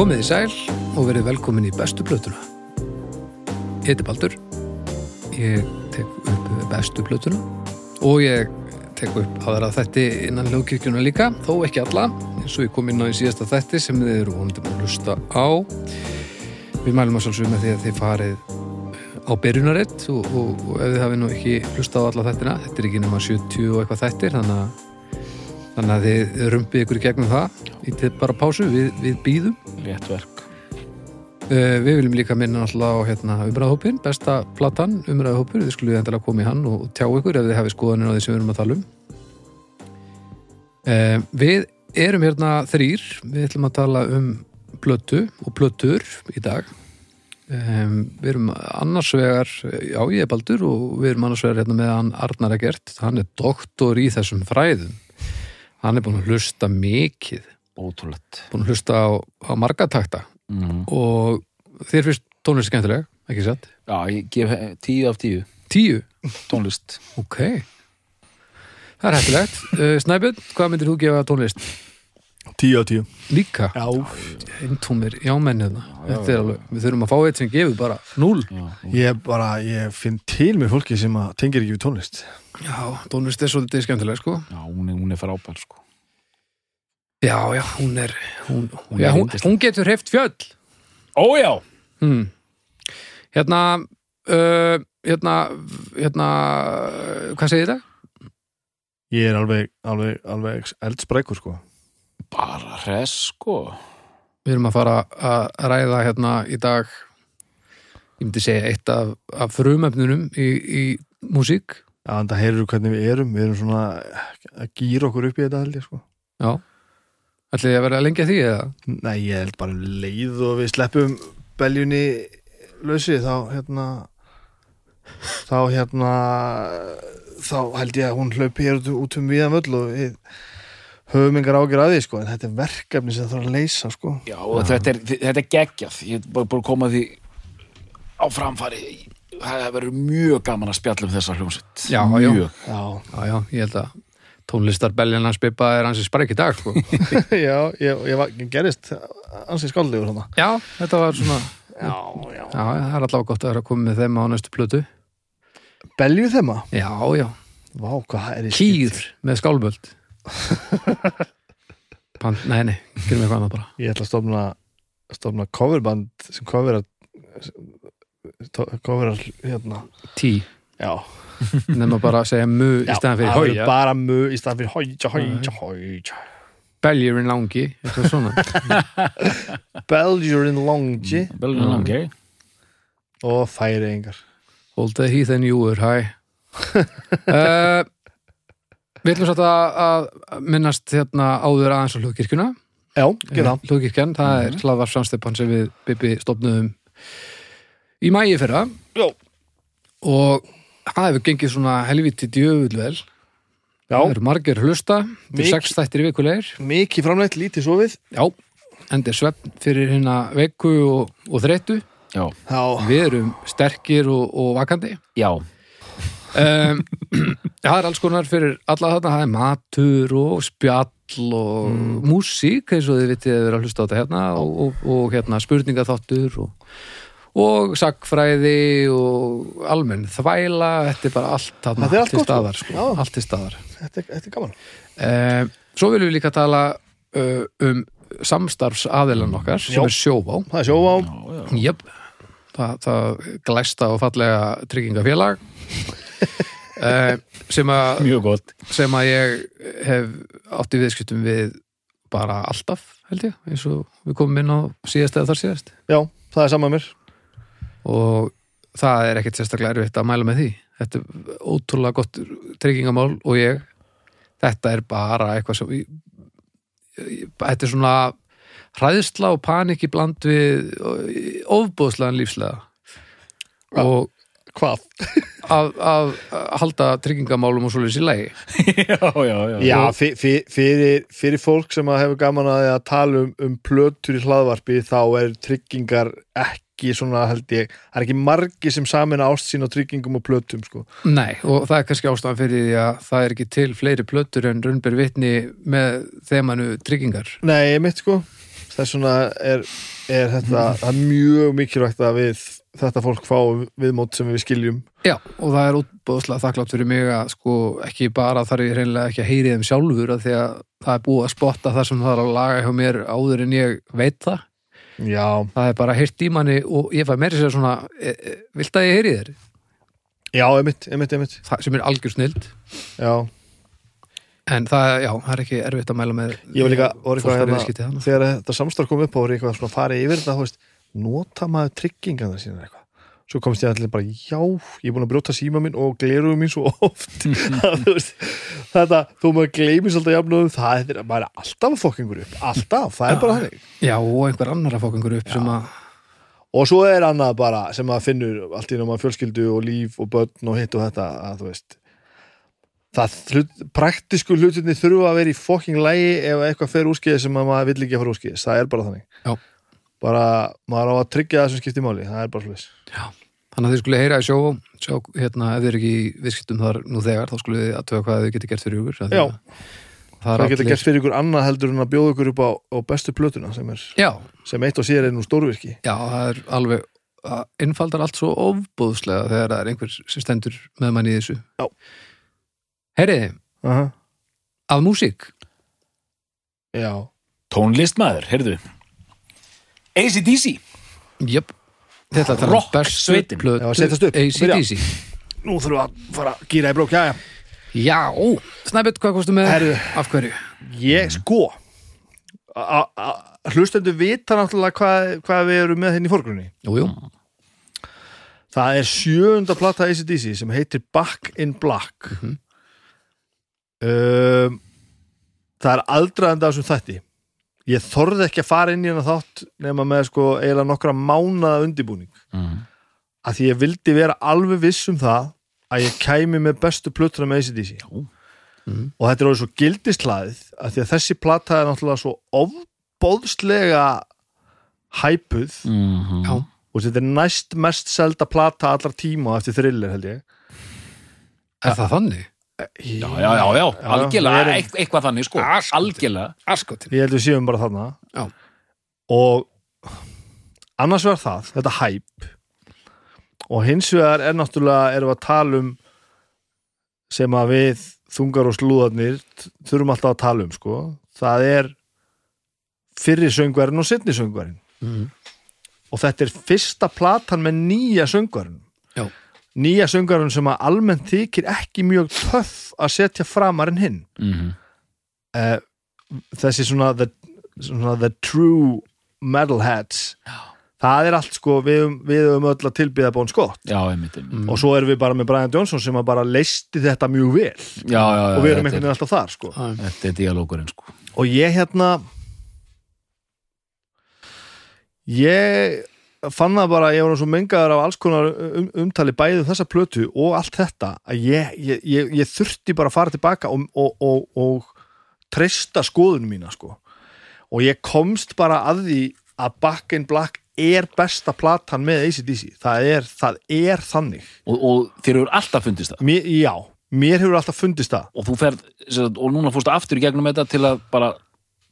Komið í sæl og verið velkomin í bestu plötuna. Ég heiti Baldur, ég tek upp bestu plötuna og ég tek upp aðra þætti innan hljókirkjuna líka, þó ekki alla, eins og ég kom inn á í síðasta þætti sem þið eru vonandi búin að hlusta á. Við mælum að svolsum með því að þið farið á byrjunaritt og, og, og ef þið hafið nú ekki hlusta á alla þættina, þetta er ekki nema 70 og eitthvað þættir, þannig að Þannig að þið rumpið ykkur í gegnum það Ítið bara pásu, við, við býðum Létt verk. uh, Við viljum líka minna alltaf á hérna, umræðahópin Besta platan umræðahópur Þið skulle endilega koma í hann og tjá ykkur Ef þið hafið skoðanir á því sem við erum að tala um. Uh, Við erum hérna þrýr Við ætlum að tala um plötu og plötur í dag. Um, Við erum annars vegar Já, ég er Baldur og við erum annars vegar hérna með hann Arnar Egert. Hann er doktor í þessum fræðum. Hann er búin að hlusta mikið Ótrúlegt. búin að hlusta á, á marga takta Mm. og þér finnst tónlist skemmtileg, ekki satt? Já, ég gef tíu af tíu. Tíu? Tónlist. Ok. Það er hættulegt. Uh, Snæbjörn, hvað myndir þú gefa tónlist? Tíu á tíu Líka? Já Eintómir, já mennið Þetta er alveg, við þurfum að fá eitt sem gefur bara núl. Já. Ég bara, ég finn til með fólki sem að tengir ekki við tónlist Já, tónlist er svolítið skemmtileg, sko. Já, hún er, hún er frábær, sko. Já, já, hún er, hún, Hún já, hún, hún getur hreift fjöll. Ó, já! Hmm. Hérna, uh, hérna, hérna, hvað segir þetta? Ég er alveg, alveg, alveg eldsprækur sko Bara hress, sko. Við erum að fara að ræða hérna í dag ég myndi segja eitt af, af frumefnunum í, í músík Já, en það heyrur hvernig við erum Við erum svona að gýra okkur upp í þetta held ég sko Já Ætli ég að vera lengi að því eða? Nei, ég held bara um leið og við sleppum beljunni lausi þá hérna þá hérna þá held ég að hún hlaupi hér út, um viðan völl og við höfum engar ágjör að því sko en þetta er verkefni sem þarf að leysa sko Já, og þetta er, þetta er geggjað. Ég er bara búin að koma því á framfæri. Það verður mjög gaman að spjalla um þessa hljómsveit. Já, já. mjög. Já, Já, já, ég held að tónlistarbeljan hans Bibba er hans spræk í dag sko. já, ég, ég, var, gerist ansið skállegur svona Já, þetta var svona Já, já. Já, það er allavega gott að vera að koma með þeim á næstu plötu. Belju þemma? Já, já, Vá, hvað er í kýr með skálmöld. Pant, Nei, nei, gerum eitthvað annað bara. Ég ætla að stofna stofna coverband sem coverar coverar hérna. Tí, Já, nema bara að segja mu í Já, staðan fyrir hója bara mu í staðan fyrir hója, hója, hója Beljurinn langi, eitthvað svona. Belgurinn Longi Belgin Mm. langi. og Færeyingar. Hold the heath and you were high. Uh, Við ætlum satt að, að minnast hérna áður aðeins á hlugkirkjuna. Já, gera. Hlugkirkjan, það er hlaðvar samstipan sem við Bibi stofnuðum í mægi fyrra. Já. og það hefur gengið svona helviti djöfull vel. Já, það eru margir hlusta til sex þættir í vikulegir mikið framleitt, lítið sofið. Já, endur svefn fyrir hérna veiku og, og þreyttu. Já. Já, Við erum sterkir og, og vakandi. Já. um, það er alls konar fyrir alla þarna, það er matur og spjall og músík eins og þið vitið að vera að hlusta á þetta hérna og, og, og hérna spurningaþáttur og, og sagfræði og almenn þvæla þetta er bara allt þarna er allt til gott, staðar sko. allt til staðar. Þetta, er- þetta er gaman. Um, Svo viljum við líka tala uh, um samstarfsaðilan okkar sem Já. er sjóvá. Það er sjóvá, Já, já. Jöp, það, það glæsta og fallega tryggingafélag uh, sem, að, Mjög gott. sem að ég hef átt í viðskiptum við bara alltaf, held ég, eins og við komum inn á síðast eða þar síðast. Já, það er saman mér og það er ekkert sérstaklega erfitt að mæla með því. Þetta er ótrúlega gott tryggingamál og ég þetta er bara eitthvað sem ég, ég, þetta er svona hræðsla og panik í bland við ofbóðslegan lífslega Já. og Hvað? að, að halda tryggingamálum og svoleiðis í lagi já, já, já. Já, fyr, fyr, fyrir, fyrir fólk sem að hefur gaman að því að tala um, um plötur í hlaðvarpi þá er tryggingar ekki svona held ég, það er ekki margi sem samin ást sín á tryggingum og plötum sko. Nei, og það er kannski ástæðan fyrir því að það er ekki til fleiri plötur en raunber vitni með þemanu tryggingar Nei, ég mitt sko þess vegna er, er þetta það er mjög mikilvægt að við þetta fólk fá viðmót sem við skiljum Já, og það er útbóðslega þakklátt fyrir mig að sko ekki bara þarf ég hreinlega ekki að heyri þeim sjálfur að því að það er búið að spotta það sem það er að laga hjá mér áður en ég veit það. Já, Það er bara heyrt í manni og ég fæ meiri sér svona, e, e, vilt að ég heyri þér? já, emitt, emitt, emitt Það sem er algjör snild. Já, En það, já, það er ekki erfitt að mæla með ég var líka er hérna, þegar þetta samstarf kom upp á var ég eitthvað svona farið yfir þetta, nota maður tryggingarna sína eitthvað svo komst ég allir bara, já, ég er búin að brjóta síma minn og gleruðu mín svo oft. Að, þetta, þú maður gleymir svolítið jafnöðum, það er er alltaf að fokkingur upp, alltaf, það er bara þannig. Já, og einhver annar að einhver upp að, og svo er annað bara sem maður finnur allt í náma fjölskyldu og líf og börn og hitt og þetta, að þú veist það hlut, praktisku hlutinni þurfa að vera í fokking lægi ef eitthvað fer úrskeiði sem að maður vill ekki að fara úrskeiði, það er bara þannig. Já. Bara, maður á að tryggja það sem skiptir máli, það er bara já, þannig að þið skulle heyra í sjó, sjá, hérna, ef þið er ekki í viðskiptum þar nú þegar, þá skulle þið aðtöga hvað þið geti gert fyrir ykkur. af því Já. að Það það getur allir, gert fyrir ykkur annað heldur en að bjóða ykkur upp á, á bestu plötuna sem, er, já, sem eitt og sér er nú stórvirki Já, það er alveg það innfaldar allt svo ofbúðslega þegar það er einhver sem stendur með manni í þessu. Já. Heyriði, Aha. að músík. Já, Tónlistmaður, heyrðu ACDC Jöp. Þetta er Rock bestu sveitin. plötu. ACDC. nú þurfum við að fara að gýra í brók, já, já Já, ó, Snæbjörn, hvað kostu með? Herðu. Af hverju? Ég sko hlustendur vita náttúrulega hvað, hvað við erum með henni í forgrunni Jú, jú. Það er sjöunda plata ACDC sem heitir Back in Black Mhm. um, Það er aldraðandi af þessum þætti Ég þorði ekki að fara inn í hana þátt nema með sko eiginlega nokkra mánaða undibúning mm. að því ég vildi vera alveg viss um það að ég kæmi með bestu plötuna með ACDC Já. Mhm. og þetta er orðið svo gildislaðið að því að þessi plata er náttúrulega svo ofbóðslega hæpuð Mm Já. og þetta er næst mest selda plata allar tíma eftir thriller held ég Er það þannig? Já, já, já, já, algjörlega, erum- eit- eitthvað þannig sko, Askur. algjörlega Askotin. ég held við séum bara þarna Já. og annars vegar það, þetta hæp og hins vegar er náttúrulega erum við að tala um sem að við þungar og slúðarnir þurfum alltaf að tala um sko það er fyrri söngvarinn og setni söngvarinn Mm. og þetta er fyrsta platan með nýja söngvarinn Já. Nýja söngvarinn sem að almennt þykir ekki mjög töff að setja framar en hinn. Mm uh, þessi svona the, svona the true metalheads. Það er allt sko við, höfum- við höfum öll að tilbyða Bon Scott. Já, einmitt, einmitt. Mm. og svo erum við bara með Brian Johnson sem að bara leisti þetta mjög vel. Já, já, já, og við erum einhvern veginn alltaf þar sko. Já. Þetta er dialógurinn sko. Og ég hérna ég fann það bara, ég var svo mengaður af alls konar um, umtali bæðið þessa plötu og allt þetta að ég, ég, ég, ég þurfti bara að fara tilbaka og, og, og, og treysta skoðunum mína sko og ég komst bara að því að Back in Black er besta platan með ACDC það er, það er þannig og, og þér hefur alltaf fundist það mér, já, mér hefur alltaf fundist það og þú ferð, sem sagt, og núna fórstu aftur í gegnum þetta til að bara,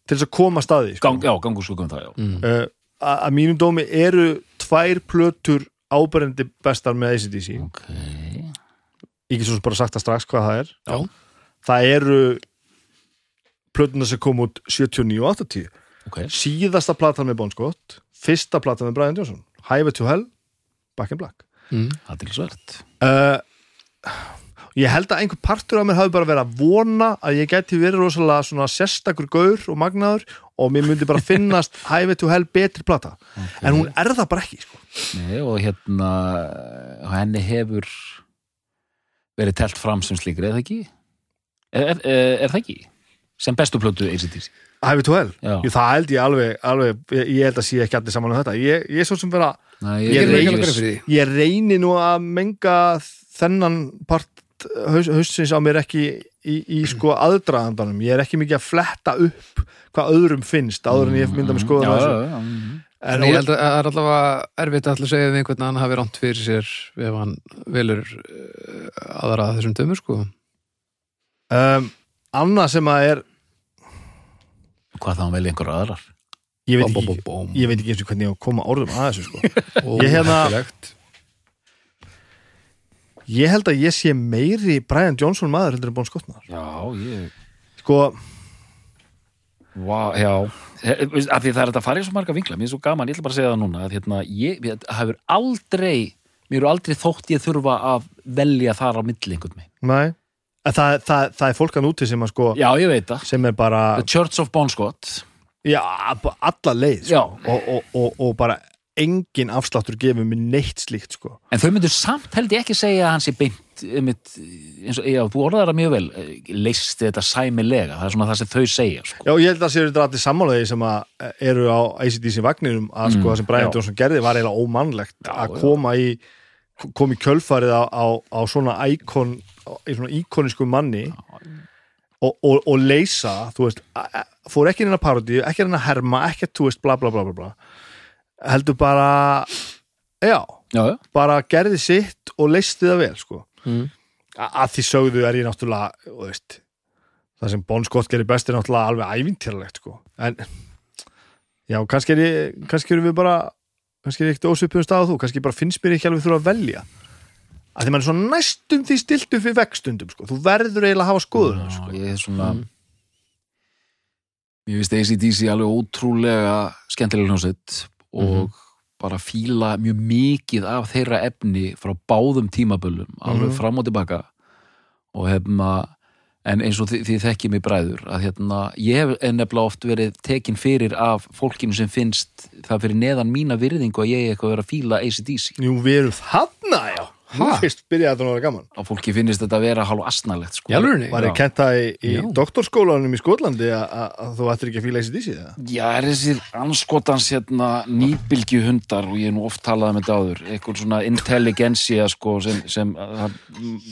til þess að koma staði sko. gang, já, gangu sko um það já. Mm. uh, að að mínum dómi eru tvær plötur áberendi bestar með ACDC Ok, ég get svo bara sagt það strax hvað það er. Já. það eru plötuna sem kom út 79 og 80 ok. Síðasta platan með Bon Scott fyrsta platan með Brian Johnson Highway to Hell, Back in Black. Mm. Það er svært uh, ég held að einhver partur af mér hafi bara verið að vona að ég geti verið rosalega svona sérstakur gaur og magnaður og mér myndi bara finnast Highway to Hell betri plata en hún er það bara ekki sko. Nei, og hérna henni hefur verið telt fram sem slíkri, er það ekki? Er, er, er, það ekki? Sem bestu plötu ACDC Highway to Hell. Jú, það held ég alveg, alveg ég, ég held að sé ekki allir saman um þetta ég, ég er svo sem vera, Nei, Ég ég reyni nú að menga þennan part haus, hausins á mér ekki í, í sko aðdraðandanum, ég er ekki mikið að fletta upp hvað öðrum finnst áður en ég mynda með skoðan já, þessu já, já, mhm. En ég held að það er allavega erfitt að segja við einhvern að hann hafi ránt fyrir sér ef hann velur uh, aðra að þessum dömur sko. um, annað sem að er Hvað þá hann velja einhver aðrar? ég veit Bom, ekki, bom, bom. ég veit ekki eins og hvernig ég á að koma orðum að þessu sko og Ég hérna- merkilegt. Ég held að ég sé meiri Brian Johnson maður heldur en Bon Scott maður Já, ég sko, Vá, já, af því það er þetta að fara í svo marga vinkla, mér er svo gaman, ég ætla bara að segja það núna að hérna, ég, ég hafur aldrei mér eru aldrei þótt ég þurfa að velja þar á milli einhvern veginn. nei það, það, það er fólk að núti sem að sko Já, ég veit það. sem er bara, The Church of Bon Scott já, alla leið sko. Og, og, og, og bara engin afsláttur gefur mér neitt slíkt sko en þau myndur samt held ég ekki segja að hann sé beint einmitt, eins og, já, þú orðar það mjög vel eh, leist þetta sæmilega, það er svona það sem þau segja sko. Já, ég held að séu þetta allir sammálaði sem að eru á ACDC vagninum að sko Mm, það sem Brian já. Johnson gerði var eiginlega ómannlegt Já, að já. koma í koma í kjölfarið á, á, á svona íkon í svona íkonisku manni og, og, og leysa þú veist, fór ekki inn að parodíu ekki inn að herma, ekki að þú veist bla bla bla bla bla heldur bara já, Já, já, bara gerði sitt og leysti það vel sko Mm. Að því sögðu er ég náttúrulega þú veist, það sem Bon Scott gerir best er náttúrulega alveg ævintýralegt sko. en já, kannski er ég kannski erum við bara kannski er ég ekkert ósvipum stað á þú, kannski bara finnst mér ekki alveg þurfa að velja að því mann er svo næstum því stiltu fyrir vegstundum sko. þú verður eiginlega að hafa skoðun já sko. ég er svona Mm. mér finnst ACDC alveg ótrúlega skemmtilega hljómsveit og Mhm. bara fíla mjög mikið af þeirra efni frá báðum tímaböllum alveg Mhm. fram og tilbaka og hefna en eins og þið, þið þekkið mig bræður að hérna, ég hef nefnilega oft verið tekin fyrir af fólkinu sem finnst það fyrir neðan mína virðingu að ég eitthvað vera að fíla ACDC Jú, við erum þarna, já Nú Ha? fyrst byrjaði þetta að vera gaman og fólki finnst þetta að vera hálf asnalegt sko. Var ég kent það í, í doktorskólanum í Skotlandi að, að, að þú ættir ekki að fíla ACDC það? Já, er þessir anskotans hérna nýbylgju hundar og ég hef nú oft talað um þetta áður, eitthvað svona intelligentsia sko sem, sem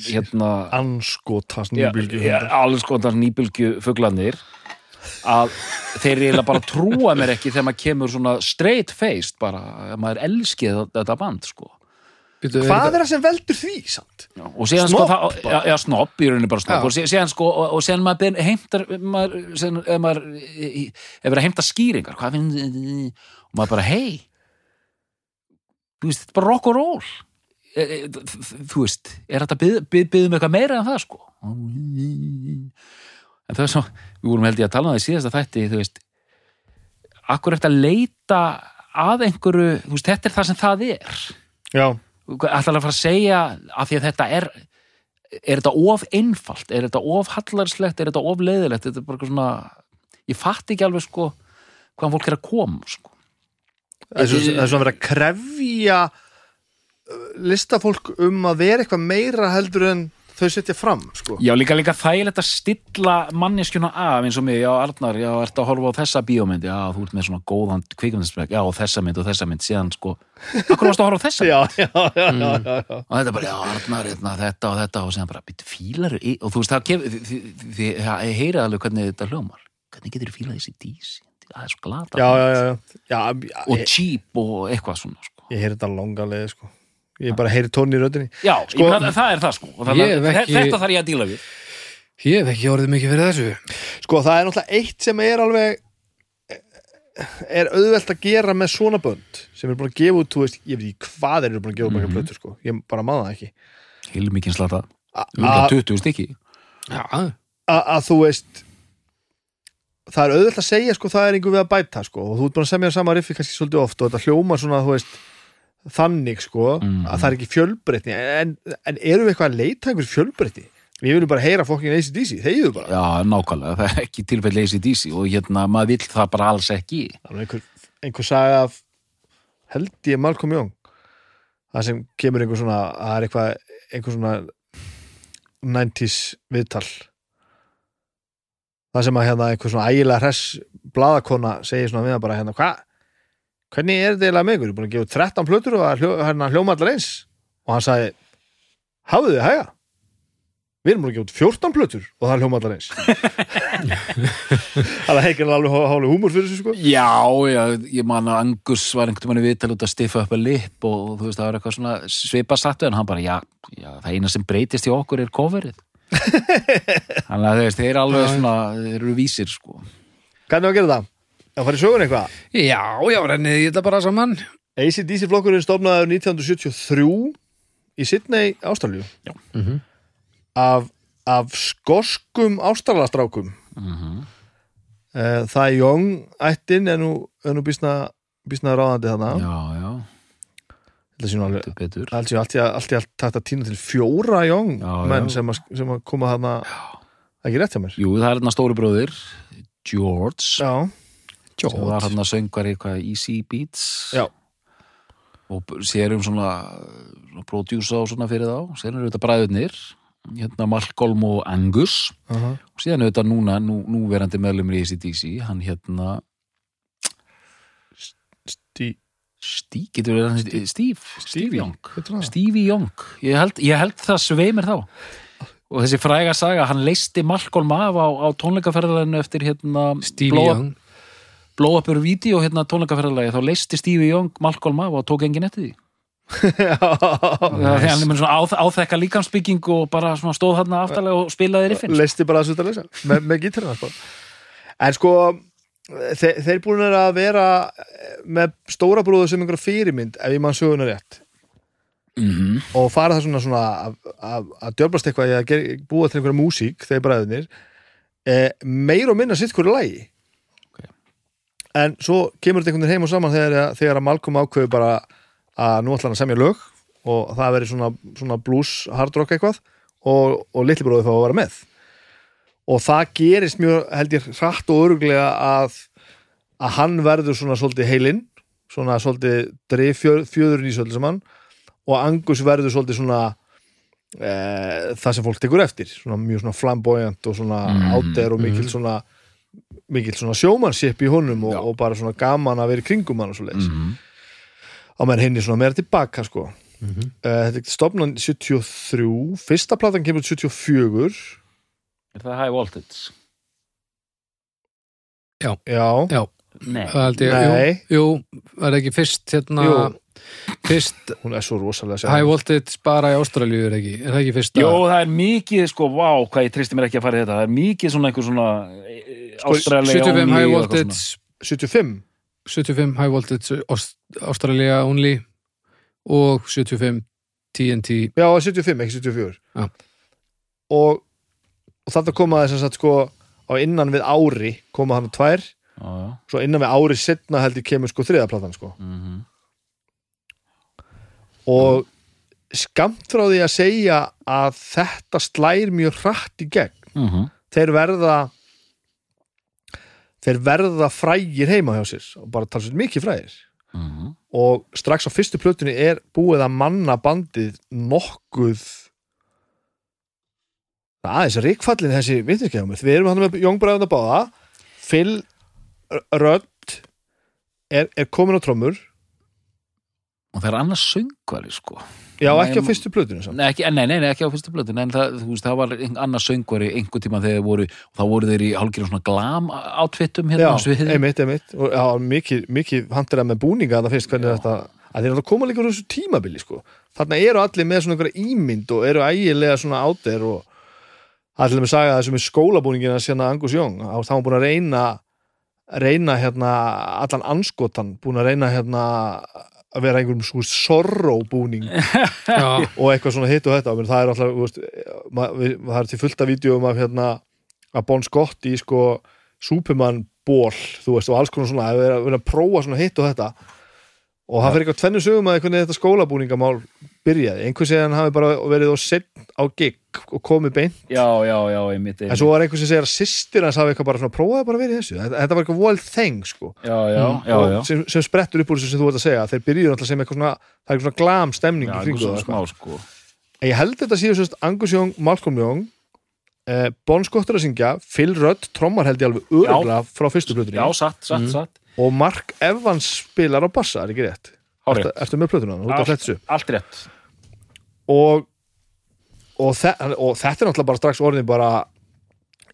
hérna Anskotast já, nýbylgi já, anskotans nýbylgju fuglanir að þeir eiginlega bara trúa mér ekki þegar maður kemur svona straight faced bara, að maður elskið þetta band sko Hvað er það sem veldur því, samt? Já, og síðan Snobb sko það, já, já, snobb, í rauninni bara snobb. Já. og sí- síðan sko, og, og síðan maður heimtar maður, síðan, ef maður ef verið að heimta skýringar hvað finn, og maður bara, hei þú veist, þetta er bara rock and roll. E, e, þú veist, er þetta byð, byð, byðum eitthvað meira en það sko? En það er svo við vorum held ég að tala um það í síðasta þætti þú veist, akkur eftir að leita að einhverju, þú veist, þetta er það sem það er? Já, ætlaði að fara að segja af því að þetta er er þetta of einfalt, er þetta of hallarslegt, er þetta of leiðilegt? Þetta er bara eitthvað svona ég fatt ekki alveg sko hvaðan fólk er að koma sko. það er svo, það er svo að vera að krefja uh, listafólk um að vera eitthvað meira heldur en þau setja fram, sko. Já, líka líka þægilegt að stilla manneskjuna af eins og mig, já Arnar, já, ertu að horfa á þessa bíómynd, já, þú ert með svona góðan kvikmyndaspræk, já, þessa mynd og þessa mynd síðan sko, akkur varstu að horfa á þessa mynd? Já, já, já, já, já, já. og þetta bara, já, Arnar, hérna, þetta og þetta og síðan bara, býttu fílar og þú veist, það þið, þið, þið, þið heyrið alveg hvernig þetta hljómar. Hvernig getur þið fílað þessi dís? Það er svo glata Já, já, já, já. já, já og cheap og eitthvað svona sko. ég heyri þetta langa leið, sko Ég bara heyri tóni í röddinni. Já, Sko- ég, meina, það er það sko. Og þannig, ekki- þetta þarf ég að díla við. Ég hef ekki orðið mikið fyrir þessu. Sko, það er náttúrulega eitt sem er alveg er auðvelt að gera með svona bönd sem er búin að gefa út, þú veist, ég veit ekki hvað þeir eru búin að gefa út mm plötur, sko, ég bara maður það ekki. Heilmikinn slata, A- umlega a- 20 stykki. Já, a- að þú veist það er auðvelt að segja, sko, það er einhver við að bæta, sko, og þú ert búin að semja sama riffi kannski svolítið oft og þetta hljómar svona, þú veist þannig, sko, Mhm. að það er ekki fjölbreytni. En, en erum við eitthvað að leita einhver fjölbreytni? Við viljum bara heyra fokkin ACDC, þegiðu bara. Já, nákvæmlega, það er ekki tilfell ACDC og hérna, maður vill það bara alls ekki. Einhver, einhver saga af held ég Malcolm Young. Það sem kemur einhver svona það er eitthvað, einhver svona 90s viðtal. Það sem að hérna einhver svona ægilega hress bladakona segir svona við hann bara hérna hvað, hvernig er þetta eiginlega með ykkur, Ég er búin að gefa út 13 plötur og hérna hljóma allar eins? Og hann sagði, hafðu þið hæga. Við erum búin að gefa út 14 plötur og það hljóma allar eins. Það er ekki alveg háli húmor fyrir þessu sko. Já, já, ég man að Angus var einhvern veginn viðtal út að stiffa upp að lip og þú veist, það var eitthvað svona svipa sattu en hann bara, já, já, það eina sem breytist í okkur er coverið. Þannig að þeir eru alveg svona, þeir eru vísir sko. Á að gera það? Að fara í sögun eitthvað? Já, já, rennið ég þetta bara saman. ACDC flokkurinn stofnaður 1973 í Sydney, Ástralíu. Mhm. af, af skoskum ástralastrákum. Mhm. uh, það er Young ættin er nú, er nú býsna, býsna ráðandi þarna. Já, já, allt í allt allt í allt takt að tína til fjóra Young Já, menn sem að, sem að koma þarna ekki rétt hjá mér. Jú, það er hérna stóri bróðir George. Já, sem var hérna söngari hvað Easy Beats. Já. og b- sér um svona, svona prodjúsa og svona fyrir þá. Sér eru þetta bræðurnir hérna Malcolm og Angus. Uh -huh. og síðan er þetta núna, nú, núverandi meðlumur í ACDC, hann hérna Stí, Steve, getur við hann Steve, Steve, Steve Young? Stevie Young, ég held, ég held það sveimir þá. Og þessi fræga saga, hann leisti Malcolm af á, á tónleikaferðalinu eftir hérna Stevie Young blow up your video hérna tónleikaferðalagi, þá leisti Stevie Young Malcolm af og tók enginn eftir því þegar hann er með svona áþekka líkamsbygging og bara svona stóð þarna aftalega og spilaði riffin leisti bara að svolítið að lesa með, með gítarna sko. en sko þe þeir búin að vera með stóra bróðu sem einhverja fyrirmynd ef ég mann söguna rétt mm -hmm. og fara það svona svona að- að að djöflast eitthvað að gera, búa til einhverja músík þeir bræðinir eh, meir og minna sitt hverju lægi Ok. En svo kemur þetta einhvern veginn heim og saman þegar, þegar að Malcolm ákveður bara að nú ætla hann að semja lög og það veri svona, svona blues hard rock eitthvað og, og litli bróði þá að vera með. Og það gerist mjög held ég hratt og öruglega að að hann verður svona svolítið heilinn svona svolítið dreif fjöðurinn í svolítið saman og Angus verður svolítið svona e, það sem fólk tekur eftir svona mjög svona flamboyant og svona mm, átter og mikill svona mikill svona sjómannship í honum og, Já. og bara svona gaman að vera kringum hann og svo leiðis Mm og menn hinn er svona meira tilbaka sko Mhm. uh, þetta er stopnan 73 fyrsta platan kemur út 74 Er það High Voltage? já, Já, Nei, það held ég, Nei. jú, jú, var ekki fyrst hérna, Jú. Fyrst hún er svo rosalega High Voltage bara í Ástralíu er ekki, er það ekki fyrsta? Jó, það er mikið, sko, vá, hvað ég tristi mér ekki að fara í þetta. Það er mikið svona einhver svona e, Sko, Ástralega 75 only High Voltage. 75 75 High Voltage Australia Only og 75 TNT já, 75, ekki 74 Já. og, og þetta komaði sem sagt sko á innan við ári koma hann tvær. Svona. Já, já svo innan við ári setna held ég kemur sko þriðaplatan sko. Mhm. Og skamt frá því að segja að þetta slær mjög hratt í gegn Mhm. þeir verða þeir verða frægir heima hjá sér og bara tala sér mikið frægir Mhm. og strax á fyrstu plötunni er búið að manna bandið nokkuð aðeins ríkfallin þessi vitneskeiðum við erum hann með Jóngbræðuna báða Phil Rödd er, er komin á trommur Og það er annars söngvari, sko já ekki á fyrstu samt. Nei, nei, nei, nei, ekki á fyrstu blötu En það, þú veist, það var annars söngvari einhver tíma þegar þeir voru Og þá voru þeir í hálfgerðum svona glam átfittum já, hérna á sviði einmitt, einmitt og já, mikið, mikið handir með búninga það fyrst hvernig Já. þetta að þeir eru að koma líka úr þessu tímabili sko. þarna eru allir með svona einhverja ímynd og eru ægilega svona átir og það er til dæmis sagði að þessu með skólabúningina sérna Angus Young þá var hann búin að reyna reyna hérna allan anskotan búin að reyna hérna að vera einhverjum svo sorrow búning Já, og eitthvað svona hitt og þetta menn það er alltaf, veist, ma- við- það er til fullta vídeoum af hérna að Bon Scott í sko Superman ból, þú veist, og alls konar svona að vera, vera að prófa svona hitt og þetta. Og það fyrir eitthvað tvennu sögum að veginn þetta skólabúningamál byrjaði, einhver segir að hann hafi bara verið og sett á gig og komið beint, Já, já, já, einmitt, en einmitt. svo var einhver sem segir að sýstir hans hafi eitthvað bara svona prófaði bara að í þessu. Þetta, þetta var eitthvað wild thing sko. Já, já, já, Og já. Sem, sem sprettur upp úr þessu sem þú ert að segja þeir byrjuðu alltaf sem eitthvað svona það er eitthvað svona glam stemning Já, kringu svona það smá, sko. En ég held þetta síðu sérst Angus Young, Malcolm Young eh, Bon Scott er að syngja Phil Rudd, trommar held ég alveg öruglega frá fyrstu plötunni. Já, satt, satt, Mhm. satt. Og Mark Evans spilar á bassa, er ekki rétt? Eftir, eftir með plötuna, þú ert að fletsu allt rétt og, og, þe og þetta er náttúrulega bara strax orðin bara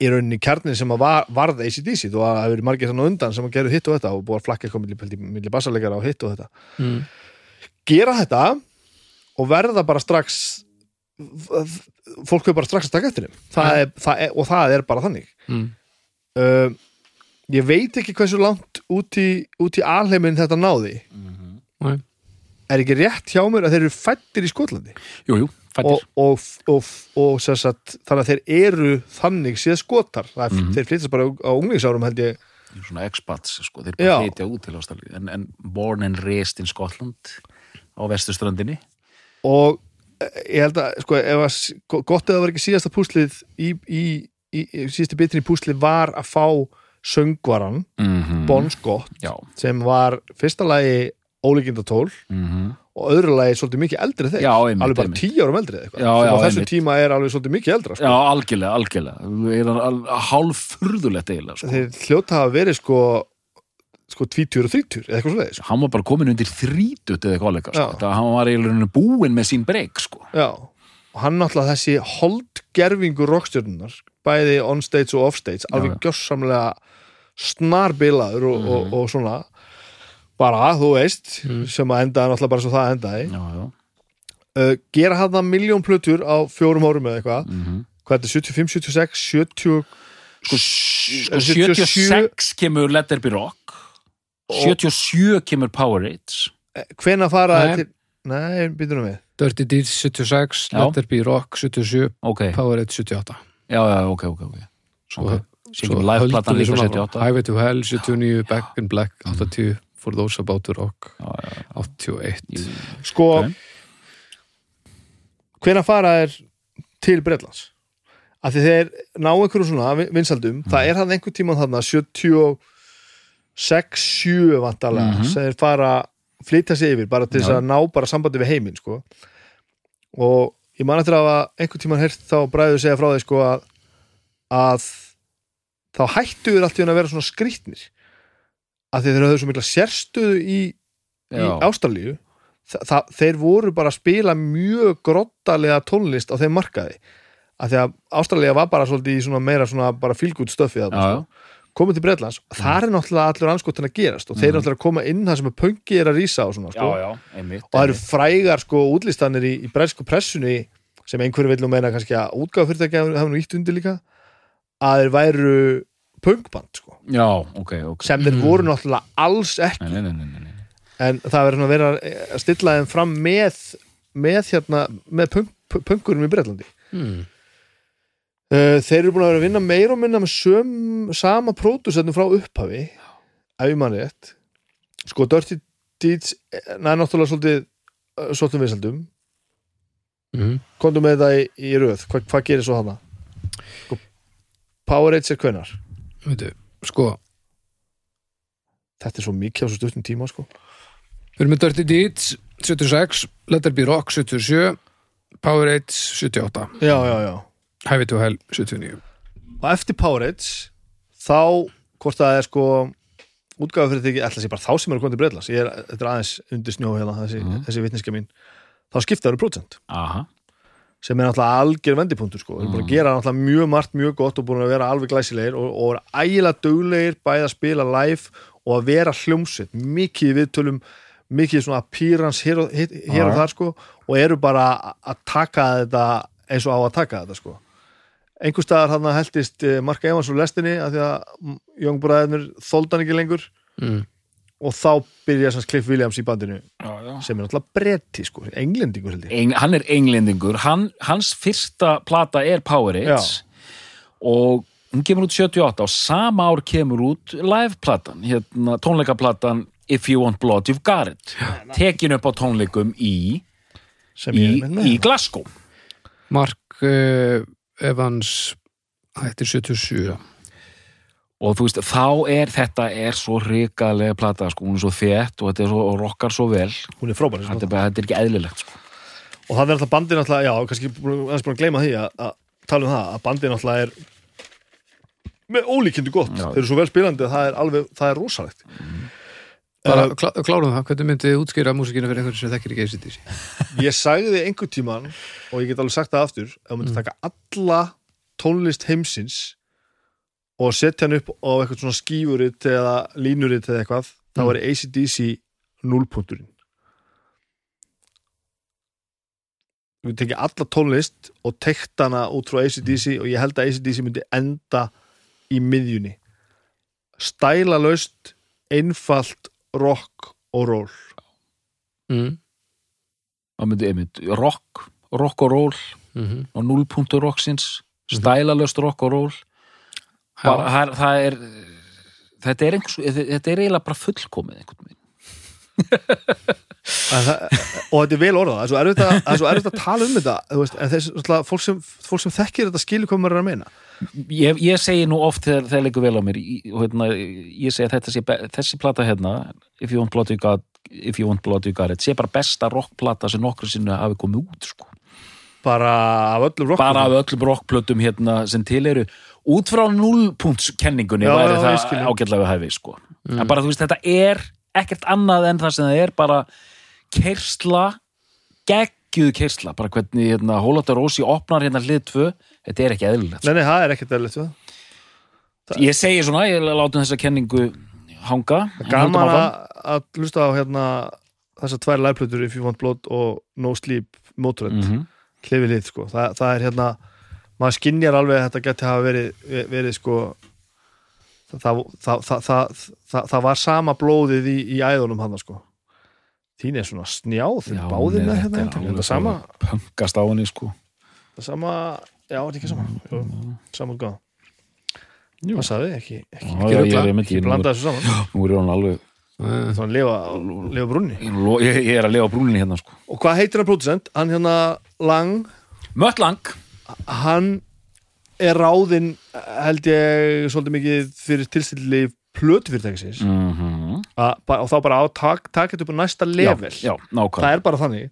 í rauninni kjarnin sem að var, varð ACDC þú að það hefur verið margir þannig undan sem að gera hitt og þetta og búið að flakka eitthvað milli, milli bassalegara og hitt og þetta mm. gera þetta og verða bara strax fólk hefur bara strax að taka eftir þeim það er, það er, og það er bara þannig Mm. uh, ég veit ekki hversu langt út í, í alheimin þetta náði Nei. Er ekki rétt hjá mér að þeir eru fættir í Skotlandi? Jú, jú, fættir og, og, og, sagt, þannig að þeir eru þannig séð skotar. Er, Mhm. þeir flytast bara á, unglingsárum held ég. Svona expats, sko, þeir bara flytja út til Ástralíu. En, en born and raised in Scotland á vestuströndinni og eh, ég held að sko, ef að, gott eða það var ekki síðasta púslið í, í, í, í síðasta bitin í púslið var að fá söngvaran mm Bon Scott já, sem var fyrsta lagi ólíkindatól mm og öðru lagi svolítið mikið eldri þeir Já, einmitt, alveg bara einmitt. tíu árum eldri já, á þessum einmitt. tíma er alveg svolítið mikið eldra sko. já, algjörlega, algjörlega hálf furðulegt eiginlega sko. þeir hljóta hafa verið sko sko 20 og 30 eða eitthvað svoleiðis sko. hann var bara komin undir þrítut eða eitthvað leika, sko. Þetta- hann var eiginlega búinn með sín breyk sko. já, og hann náttúrulega þessi holdgerfingur rockstjörnunar bæði on stage og off stage alveg já. gjörsamlega snarbilaður og, og, Mhm. og svona bara, þú veist sem að endaði náttúrulega bara svo það endaði. Já, já. uh, gera hann það miljón plötur á fjórum árum eða eitthvað. Mm hvað er þetta, 75, 76, 70 sko, Er sko 77 76 kemur Let There Be Rock. 77 kemur Powerades hvena fara Nei. til nei, býtum við. Dirty Deeds 76, Já. Let There Be Rock 77, ok, Powerade 78 já, já, ok, ok, ok. Svo- Ok. Svo live-platan líka 78 Highway to Hell 79, Back in Black 80, For Those About to Rock Já, já, 81 sko, Ok. hvena fara er til Bretlands? Af því þeir ná einhverjum svona vin- vinsaldum, það er hann einhver tíma þarna 76 7 vantarlega, Mhm. sem þeir fara flytja sig yfir, bara til þess að ná bara sambandi við heiminn, sko. Og ég man eftir að hafa einhver tíma heyrt þá bræður segja frá því, sko að, að þá hættu þeir allt í að vera svona skrýtnir því þeir höfðu svo mikla sérstöðu í, í Já. Ástralíu það, þeir voru bara að spila mjög grottalega tónlist á þeim markaði af því að Ástralía var bara svolítið í svona meira svona bara fílgút stöfið já, já. komið til Bretlands, það er náttúrulega allur anskotin að gerast og þeir eru náttúrulega að koma inn það sem er pöngi er að rísa og svona já, sko. já, einmitt og það eru frægar sko útlistanir í, í bresku pressunni sem einhverju vil nú meina kannski að útgáfafyrirtæki hafa nú ítt undir líka að þeir væru pöngband sko, já, ok, ok sem þeir Mm. voru náttúrulega alls ekki nei, nei, nei, nei, nei. en það verður að vera að stilla þeim fram með með hérna, með punk, punkurum í Bretlandi hmm. uh, þeir eru búin að vera að vinna meira og minna með söm, sama pródusendum frá upphafi ef ég manni rétt sko Dirty Deeds næ, náttúrulega svolítið svolítið vinsaldum Mm. komdu með þetta í, í röð, Hva, hvað gerir svo hana sko, Powerade er hvenar Veitu, sko þetta er svo mikið á svo stuttum tíma sko. Við erum með Dirty Deeds 76, Let There Be Rock 77 Powerade 78 já, já, já. Highway to Hell 79 og eftir Powerade þá, hvort það er sko útgáfa fyrir því, ætla sér bara þá sem eru komið til Breitlands, ég er, þetta er aðeins undir snjó hérna, þessi, Mhm. þessi vitniska mín. Þá skipta það eru prótsent aha, sem er náttúrulega algjör vendipunktur sko. við erum búin að gera náttúrulega mjög margt mjög gott og búin að vera alveg glæsilegir og, og vera ægilega duglegir bæði að spila live og að vera hljómsveit. Mikið viðtölum mikið svona appearance hér og, hér, og þar sko og eru bara að- að taka þetta eins og á að taka þetta sko. Einhver staðar hann heldist eh, Mark Evans úr lestinni að því að Jóngbúræðinur þóldan ekki lengur. Mm. Og þá byrja sem Cliff Williams í bandinu já, já. sem er náttúrulega bretti sko, englendingur held ég. Eng, hann er englendingur. Hann, hans fyrsta plata er Powerades. Og hún kemur út 78 og sama ár kemur út live-platan, hérna, tónleikaplatan If You Want Blood, You've Got It. Tekin upp á tónleikum í, sem í, í Glasgow. Mark uh, Evans hættir 77 og þú veist, þá er þetta er svo ríkalega plata, sko, hún er svo þétt og þetta er svo, og rockar svo vel. Hún er frábær þetta er, bara, þetta er ekki eðlilegt, sko. Og það er alltaf bandið náttúrulega, já, kannski aðeins búin að gleyma því að, að tala um það, að bandið náttúrulega er með ólíkindu gott, Já. þeir eru svo vel spilandi að það er alveg, það er rosalegt. Bara uh, klá, klárum það, hvernig myndið þið útskýra músikina fyrir einhvern sem þekkir ekki ACDC ég sagði einhver tíman og ég get alveg sagt það aftur og setja hann upp á eitthvað svona skífurit eða línurit eða eitthvað, þá Mm. er ACDC núlpunturinn við tekja alla tónlist og tekt hana út frá ACDC og ég held að ACDC myndi enda í miðjunni. Stælalaust einfalt rock og roll. Mm. það myndi einmitt rock, rock og roll Mm og nullpunktur rocksins. Stælalöst rock og roll bara, það, er- það er þetta er, einhvers, þetta er eiginlega bara fullkomið einhvern veginn. Það, og þetta er vel orðað. Það er svo erfitt að, að tala um þetta. Veist, en þess, náttúrulega, fólk, sem, fólk sem þekkir þetta skilur hvað maður er að meina. Ég, ég segi nú oft þegar það leikur vel á mér og hérna, ég segi að þetta sé þessi plata hérna If You Want Blood You Got If You Want Blood You Got sé bara besta rockplata sem nokkru sinni hafi komið út sko. bara af öllum rock bara af öllum rockplötum hérna sem til eru út frá nullpunktskenningunni Já, væri já, það ágætlega við hæfi sko. en bara þú veist þetta er ekkert annað en það sem það er bara kersla geggjuð kersla, bara hvernig hérna, Hólóttar Rósi opnar hérna hlið tvö þetta er ekki eðlilegt Nei, nei, það er ekkert eðlilegt það. ég segi svona, ég látum þessa kenningu hanga Gaman að, hlusta á hérna þessar tvær lægplötur If You Want Blood og No Sleep Motorhead mm Mhm. hlifið lið sko. Þa, það er hérna, maður skinjar alveg að þetta geti hafa verið, verið sko það, það, það, það, það, það var sama blóðið í, í æðunum hann sko. Þín er svona snjáð báðir nei, með þetta hérna alveg þetta sama, pöngast á henni sko. það sama já, þetta er ekki sama. Jú, sama útgáð það sagði ekki, ekki, Já, ekki, já, ekki blanda þessu saman. Nú er hann alveg þannig að lifa, lifa brunni ég, ég, er að lifa á brúninni hérna sko. Og hvað heitir hann producent? hann hérna Lang? Mött lang hann er ráðinn held ég svolítið mikið fyrir tilstilli plötufyrirtækisins. Mm -hmm. mm. og þá bara á tak, taka þetta upp á næsta level. já, já, það er bara þannig.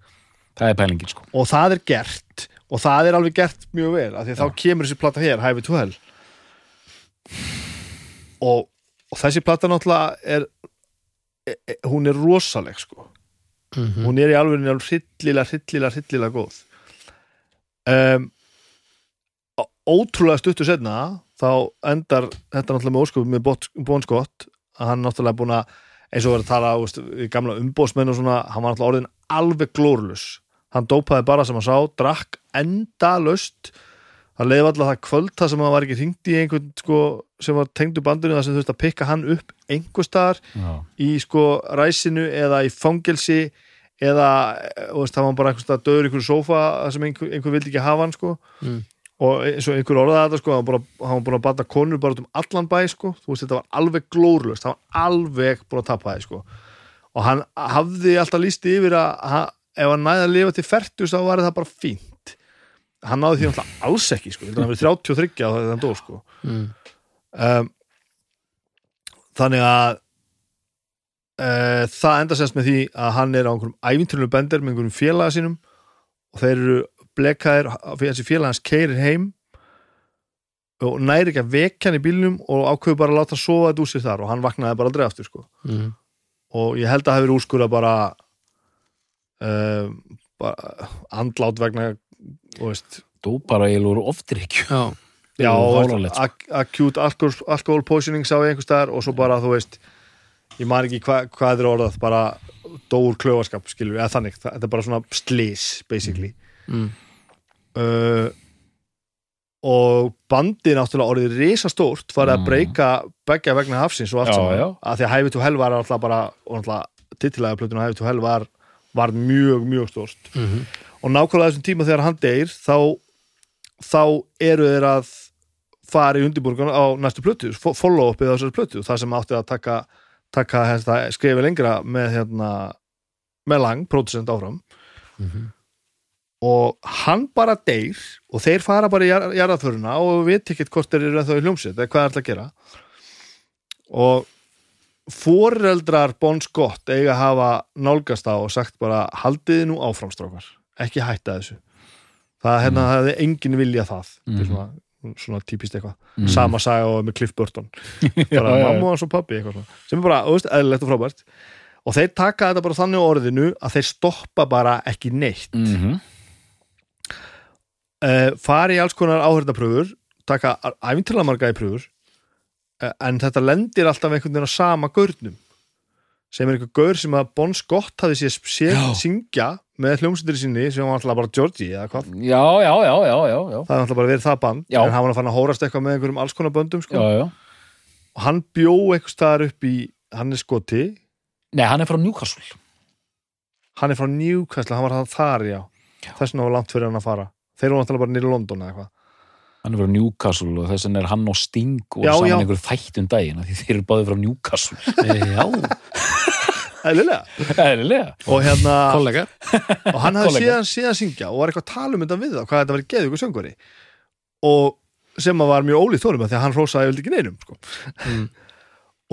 Það er pælingin sko. Og það er gert. Og það er alveg gert mjög vel af því að þá kemur þessi plata hér, Highway to Hell. Og, og þessi plata náttúrulega er e, e, hún er rosaleg sko. Mhm. hún er í alveg hryllilega, hryllilega, hryllilega góð. Um, ótrúlega stuttu setna þá endar þetta náttúrulega með ósköpum með Bon Scott að hann náttúrulega búin að eins og verið að tala veist, gamla umbóðsmenn og svona hann var náttúrulega orðin alveg glórulus hann dópaði bara sem hann sá, drakk endalaust. Það leiði alltaf það kvöld það sem hann var ekki hringt í einhvern sko, sem var tengdu bandinu það sem þurfti að pikka hann upp einhver staðar í sko ræsinu eða í fangelsi eða eh, þú veist, það var bara einhvers stað döður í einhverju sófa þar sem einhver, einhver vildi ekki hafa hann sko. Mm. Og eins og einhver orðaði þetta sko hann var, hann búin að bata konur bara út um allan bæ sko, þú veist, þetta var alveg glórlust það var alveg búin að tapa það sko. Og hann hafði alltaf lísti yfir að hann, ef hann næði að lifa til færtus þá var það bara fínt. Hann náði því alltaf alls ekki sko, að hann verið 33 á þetta dó sko. Mm. um, þannig að uh, það enda sérst með því að hann er á einhverjum æfinturlunum bendir með einhverjum félaga sínum og þeir eru blekaðir fyrir þessi félag hans keirir heim og næri ekki að vekja hann í bílnum og ákveður bara að láta hann sofa þetta úr sér þar og hann vaknaði bara aldrei aftur sko. Mm. og ég held að það hefur úrskurða bara um, bara andlát vegna þú bara ég lúru oftir ekki Já, Já, sko. alcohol, alcohol poisoning sá ég einhvers staðar og svo bara, þú veist ég man ekki hva, hvað er orðað bara dóur klöfaskap, skilur við, eða þannig það, þetta er bara svona slís, basically mm. Uh, og bandið náttúrulega orðið risastórt farið að Mm. breyka beggja vegna hafsins og allt saman, að því að Hæfi to Hell var alltaf bara, og náttúrulega titilæga plötun Hæfi to Hell var, var mjög, mjög stórt. Mm og nákvæmlega þessum tíma þegar hann deyr þá, þá eru þeir að fara í undirbúrgun á næstu plötu, fo- follow-upið á þessari plötu það sem átti að taka, taka hérna, skrifa lengra með hérna, með lang, producent áfram. Mhm. Og hann bara deyr og þeir fara bara í jar- jarðaföruna og við veit ekkert hvort þeir eru ennþá í hljómsveit eða hvað er alltaf að gera. Og foreldrar Bon Scott eiga að hafa nálgast á og sagt bara haldiði nú áframstrákar ekki hætta þessu. Það hérna, það hefði enginn vilja það. Mhm. svona, svona típist eitthvað. Mhm. sama saga og með Cliff Burton. Bara mamma hans og pappi eitthvað svona. sem er bara, eðlilegt og frábært. Og þeir taka þetta bara þannig orðinu að þeir stoppa bara ekki neitt. Mhm. Uh, fari í alls konar áhörðapröfur taka æfintilega marga í pröfur uh, en þetta lendir alltaf einhvern veginn á sama gaurnum sem er einhver gaur sem að Bon Scott hafi séð Já. syngja með hljómsyndir sinni sem var alltaf bara Georgie eða hvað já, já, já, já, já, já. það er alltaf bara verið það band Já. en hann var að fann að hórast eitthvað með einhverjum alls konar böndum sko. já, já. og og hann bjó eitthvað staðar upp í hann er skoti, Nei, hann er frá Newcastle hann er frá Newcastle hann var það þar, já, þess vegna var langt fyrir hann að fara þeir eru náttúrulega bara nýri London eða eitthvað Hann er frá Newcastle og þess vegna er hann og Sting og Já, saman já. einhver þætt um daginn af því þeir eru báðið frá Newcastle Já, og hérna og hann hafði Kollega. síðan, síðan syngja og var eitthvað að tala um þetta við þá, hvað þetta var geðugur söngvari og sem að var mjög honum af því að hann hrósaði vel ekki neinum sko. Mm.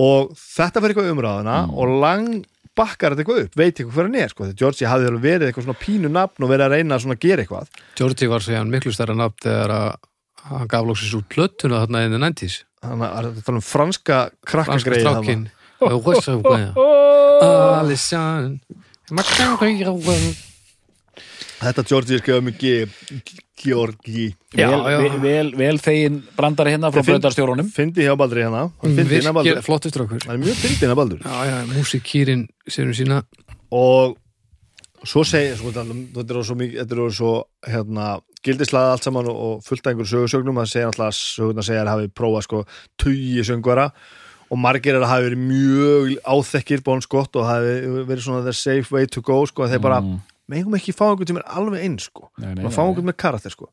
og þetta fyrir eitthvað umræðuna Mm. og lang bakkar þetta eitthvað upp, veit eitthvað hver hann er sko. þegar Georgie hafði alveg verið eitthvað svona pínu nafn og verið að reyna að gera eitthvað. Georgie var segjan miklu stærra nafn þegar að hann gaf lóksins út plötuna þarna in the 90s þannig að þetta tala um franska Franska krakkagreið strákin Alisson þetta Georgie skrifaði mikið Georgi. Já, vel, já. vel, vel, vel þegin brandari hérna frá bröndarstjórunum fyndi hjá Baldri hérna. Hérna Virkir Baldur flottur strákur. Hann er mjög fyndi hérna Baldur. Já, já, músikýrin sérum sína. Og svo segja sko, þetta er svo mikið þetta er svo hérna, gildislaða allt saman og, og fullt af einhverju sögursögnum það segja alltaf sögurnar segja að hafi prófað sko tugi söngvara. Og margir er að hafi verið mjög áþekkir Bon Scott og hafi verið svona the safe way to go sko, þeir bara, Mm. Megum ekki fá einhvern sem er alveg eins sko, Nei, nei, nei, fá einhvern með karakter sko.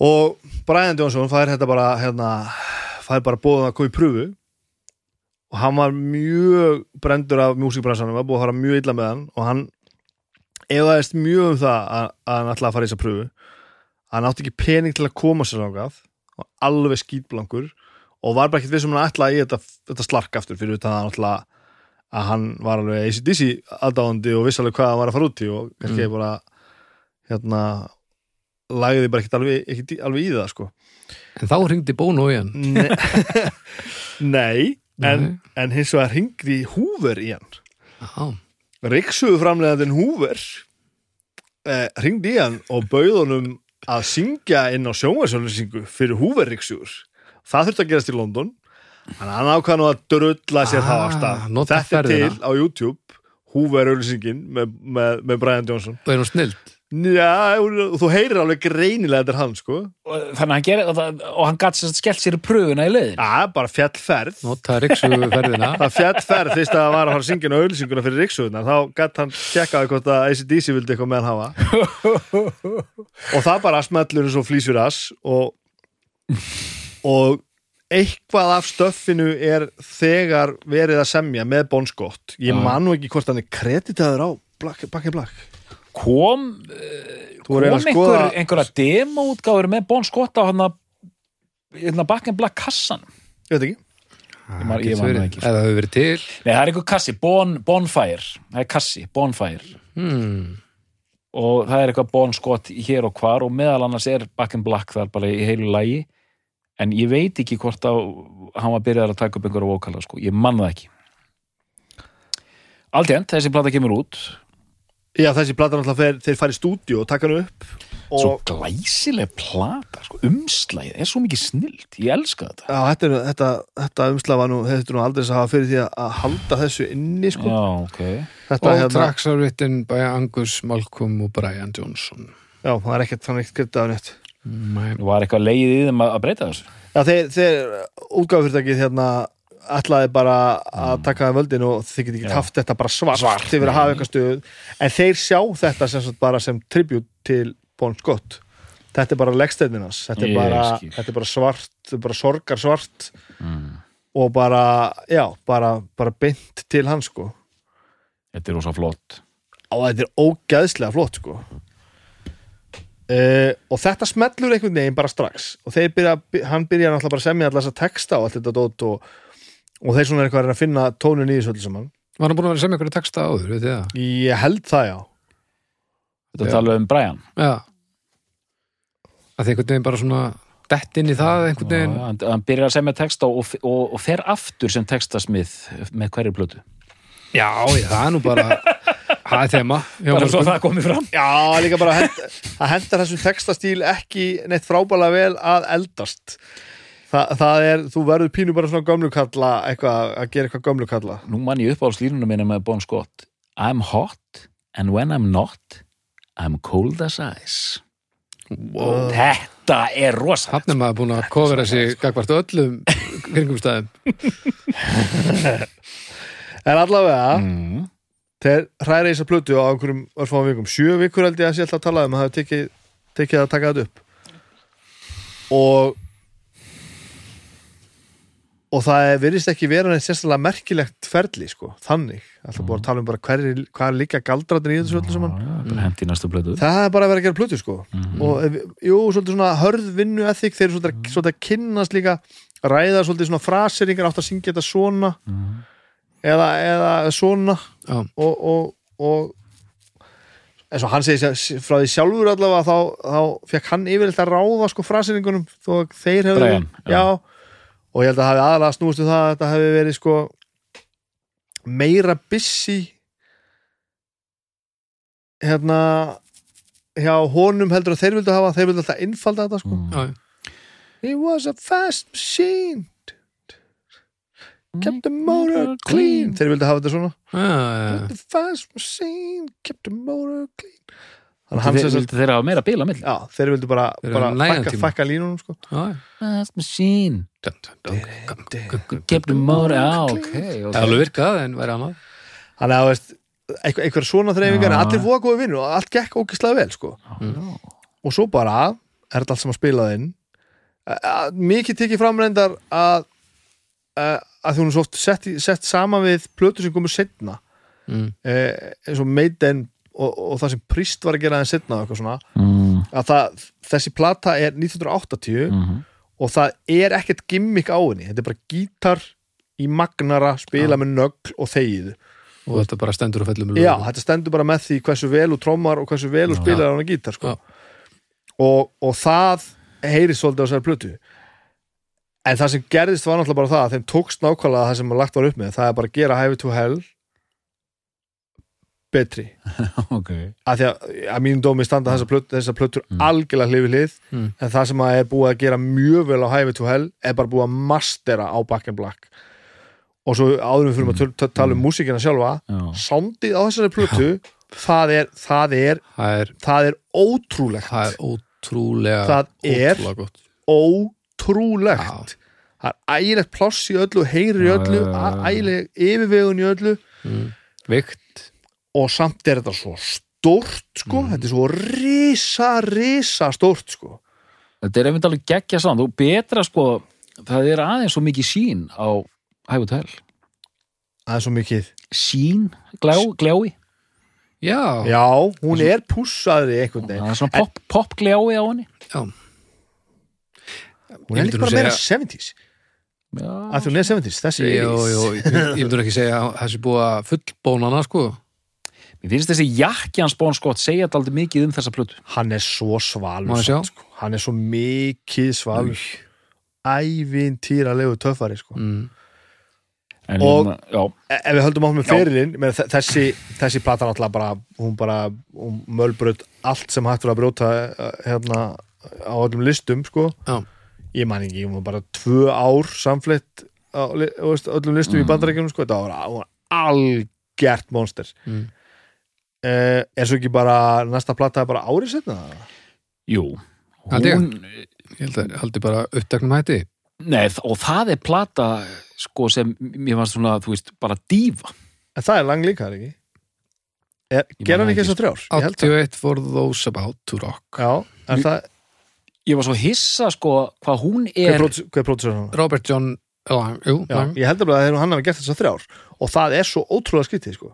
Og Brian Johnson fær þetta bara hérna, fær bara bóðum að koma í pröfu og hann var mjög brendur af músikbransanum, var búið að fara mjög illa með hann. Og hann efaðist mjög um það að, að hann ætlaði að fara í þessa pröfu hann átti ekki pening til að koma sér ángað og alveg skýtblankur og var bara ekkert við sem hann ætlaði í þetta, þetta slark aftur fyrir utan að, náttúrulega að hann var alveg ACDC aðdáðandi og vissi alveg hvað hann var að fara út í og kannski Mm. bara hérna lagði bara ekkert alveg, ekkert alveg í það sko. En þá hringdi Bono í hann. Nei, Nei en, en hins vegar hringdi Húver í hann. Já, Ríksuðu framleiðandinn Húver eh, hringdi í hann og bauð honum að syngja inn á sjónvarsjónlýsingu fyrir Húver Ríksugur það þurfti að gerast í London þannig að hann ákvað nú að drulla sér Ah, það á stað nota þetta er ferðina. til á YouTube Húver auðlýsingin með, með, með Brian Johnson. Það er nú snild? Já, og þú heyrir alveg greinilega þetta er hann sko. Og þannig að hann gerir það og hann gæti sér skellt sér í pröfuna í leiðin Já, bara fjallferð Nota riksu ferðina það fjallferð fyrst að það var að fara að syngja auðlýsinguna fyrir Ríksugunar þá gætt hann tjekkaði hvort að ACDC vildi eitthvað með hann hafa. Og það bara smellur eins og flýsur ass og, og eitthvað af stöffinu er þegar verið að semja með Bon Scott. Ég Já. man nú ekki hvort hann er kreditaður á Black, in Black. Kom, Þú kom er að einhver, skoða einhverja demo-útgáfur með Bon Scott á hann að hérna back and black kassan ég veit ekki. Ég man- ég man það ekki, sko. Eða það hefur verið til. Nei, það er einhver kassi, bon, Bonfire. Það er kassi, Bonfire. Hmm. og það er eitthvað Bon Scott hér og hvar og meðal annars er back and black þar bara í heilu lægi en ég veit ekki hvort að hann var byrjað að taka upp einhverja vókala sko, ég man það ekki. Aldrei, þessi plata kemur út. Já, þessi alltaf fer, þeir fara í stúdíu og taka hann upp og svo glæsileg plata sko, umslægið er svo mikið snilt. Ég elska þetta. Já, þetta, er, þetta, þetta umslag var nú, þetta er nú aldrei að hafa fyrir því að- halda þessu inni, sko. Já, ok. Þetta, All hérna, written by Angus Malcolm og Brian Johnson. Já, það er ekkert, þannig ekkert af neitt. Mæ, Var eitthvað leiðið í þeim að breyta þessu? Já, þeir, þeir útgáfufyrirtækið hérna ætlaði bara að taka það völdin og þið get ekki haft þetta bara svart, Svart, verið að hafa eitthvað stuð. En þeir sjá þetta sem sem tribut til Bon Scott. Þetta er bara leggstæðinans þetta, þetta er bara svart, bara sorgar svart Mm. og bara, já, bara, bara beint til hans sko. Þetta er rosa flott. Og þetta er ógæðslega flott sko uh, og þetta smellur einhvern veginn bara strax. Og þeir byrja, hann byrja náttúrulega bara að semja allar þess að texta og allt þetta dót og, og þeir svona er eitthvað að að finna tónin í þessu öllu saman. Var hann búin að vera sem einhverju texta áður, veit þið það? ég held það já. Þetta Já. tala um Brian. Já. Að því einhvern veginn bara svona dett inn í það einhvern Já, veginn. hann, hann byrjar að semja texta og, og, og fer aftur sem textasmið með hverju plötu. Já, já, það er nú bara það er þema bara svo það komið fram. Já, líka bara hend, það hendar þessum textastíl ekki neitt frábælega vel að eldast. Þa, það er, þú verður pínu bara svona gömlukalla eitthvað, að gera eitthvað gömlukalla Nú man ég upp á slínunum minna með Bon Scott. I'm hot and when I'm not I'm cold as ice. Wow. Þetta er rosa Hann er maður búin að kofera sig gagvart öllum kringumstæðum. En allavega, mm. Þeir hræri þess að plötu á einhverjum örfáum vikum, sjö vikur held ég að sé alltaf að tala um að hafa tekið, tekið að taka þetta upp. Og og það er- virðist ekki vera neitt sérstaklega merkilegt ferli sko, þannig. Alltaf búið að tala um bara hver, hvað er líka galdratin í þessu öllu saman. Í blödu það er bara að vera að gera plötu sko. Mhm. og ef- jú, svolítið svona hörð vinnu ethik, þeir eru svolítið, svolítið að kynnast líka ræða svolítið svona fraseringar átt að syngja þetta svona. Mhm. Eða, eða svona Já, og, og, og eins og hann segir sér- frá því sjálfur allavega þá, þá fekk hann yfirleitt að ráða sko fraseringunum þó að þeir hefur Brian, já. já, og ég held að hafi aðalega snúist um það að þetta hefði verið sko meira busy hérna hjá honum heldur að þeir vildu hafa. Þeir vildu alltaf innfalda þetta sko. Mm. It was a fast machine kept the motor clean. Þeir vildu hafa þetta svona. Já, The fast machine? Kept the motor clean. Þannig að hann Þeir þeirra hafa meira bíl á milli? Já, þeir vildu bara, bara tíma. fækka línunum sko. já. Fast machine. Kept the motor, já, ok, Það ok er alveg virkað en væri annað. Þannig að veist, einhver, einhver svona en allir voða góði vinnu og allt gekk ógislega vel sko. Já. og svo bara er þetta allt sem að spila inn. Að, mikið tekið framrendar að að, að þú erum svo oft sett, sett saman við plötu sem komur setna mm. eh, eins og Maiden og, og það sem Priest var að gera þeim setna og eitthvað svona. Mm, að það, þessi plata er 1980 mhm. og það er ekkert gimmick á henni. Þetta er bara gítar í magnara spila með nögl og þegið. Og þetta bara stendur og fellur með já, þetta stendur bara með því hversu vel og trommar og hversu vel og spilar hann að gítar sko. Já. og, og það heyrist svolítið á þessari plötu en það sem gerðist var náttúrulega bara það að þeim tókst nákvæmlega það sem maður lagt var upp með það er bara að gera Highway to Hell betri. Ok. Að því að, að mínum dómi standa þessar plötur, þessar plötur Mm. algjörlega hlifið hlið Mm. en það sem að er búið að gera mjög vel á Highway to Hell er bara búið að mastera á Back in Black. Og svo áðurum fyrir að töl- tala um músíkina sjálfa Já. soundið á þessari plötu það er, það er, Það er, það er ótrúlegt. það er ótrúlega Það er- ótrúlega gott ótrúlegt það er ægilegt pláss í öllu heyrir í öllu, ægileg yfirvegun í öllu. Mm. Vikt og samt er þetta svo stórt sko, þetta er svo risa, risa stórt sko. Þetta er einmitt alveg geggja saman, þú betra sko það er aðeins svo mikið sín á hæfutel, það er svo mikið. Sín glá, glái, Já, já, hún er pússaðri einhvern það veginn er svona pop, pop á henni. Já. Hún er líka bara meira segja- 70s Já, að því hún er 70s, þessi Jó, jó, ég, ég myndur ekki segja að sé búið að fullbónana sko Mér finnst þessi jakki hans Bon Scott segja þetta aldrei mikið um þessa plötu hann er svo svalur sko. hann er svo mikið svalur ævintýralegu töffari sko. mm. en, Og- E- ef við höldum áfram með Já. ferilinn meina, þe- þessi, þessi plata náttúrulega bara hún bara, hún mölbröð allt sem hægt var að brjóta eh, hérna á öllum listum sko Já. Ég man ekki, hún var bara tvö ár samfleytt á veist, öllum listum í Mm. bandarækjunum sko, þetta var, algjert monster. Mm. eh, er svo ekki bara næsta plata er bara árið setna jú. Held ég. hún, Ég held að haldi bara uppteknum hætti. Nei, og það er plata sko sem mér fannst svona, þú veist, bara dífa en það er lang líka, er ekki? Er, Ég man hann ekki Ég held það. 81 for those about to rock. Já, en Ég- það, ég var svo hissa sko hvað hún er pródus- hver pródusur hann? Robert John Lang, jú, Já, ég bara að hann hafi gert þessar þrjár. Og það er svo ótrúlega skyttið sko.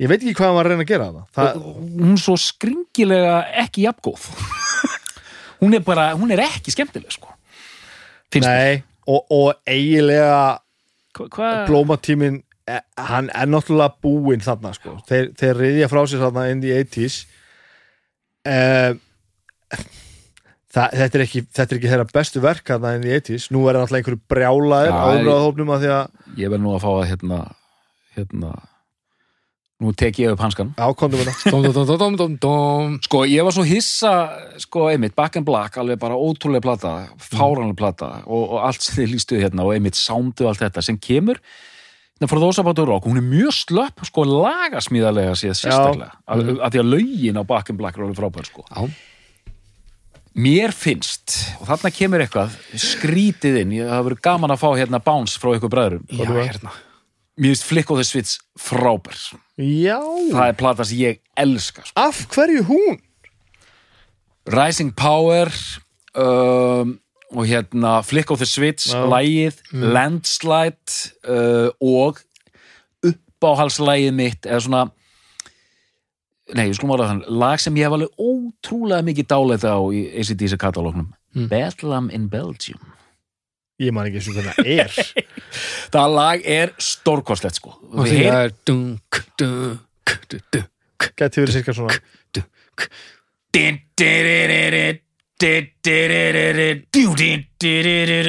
ég veit ekki hvað hann var að reyna að gera það, það hún er svo skringilega ekki jafngóð hún er bara, hún er ekki skemmtileg sko. Finnst nei, og, og eiginlega Hva- hvað blómatímin eh, hann er náttúrulega búinn þarna sko. þeir, þeir reyðja frá sér þarna in the 80s uh, það, þetta er ekki þetta er ekki þeirra bestu verk þarna in the 80s nú er það náttúrulega einhverju brjálaðir Já, á umræðahópnum að því að ég verð nú að fá að hérna hérna nú tek ég upp hanskan ákondum dóm sko ég var svo hissa sko einmitt Back in Black alveg bara ótrúlega plata fáranlega plata og, og allt sem þið lístuð hérna og einmitt soundu og allt þetta sem kemur. Hérna frá þósa bátur rock hún er mjög slöpp sko lagasmíðarlega séð sérstaklega. Að, að því að lögin á Back in Black er alveg frábær sko. Já, mér finnst og þarna kemur eitthvað skrítið inn, ég hafa verið gaman að fá hérna báns frá ykkur bræðurum Já, hérna mér finnst Flick of the Switch frábær Já, það er plata sem ég elska sko. af hverju hún? Rising Power um, og hérna Flick of the Switch, Já. lægið Landslide uh, og uppáhalslægið mitt eða svona nei, skulum ára þann, lag sem ég hef alveg ótrúlega mikið dálæta á í ACDC katalóknum Mm. Bedlam in Belgium Ég man ekki sem hvernig það er það lag er stórkostlegt sko Og því það er dunk, dunk, dunk, dunk Gæti verið sirka svona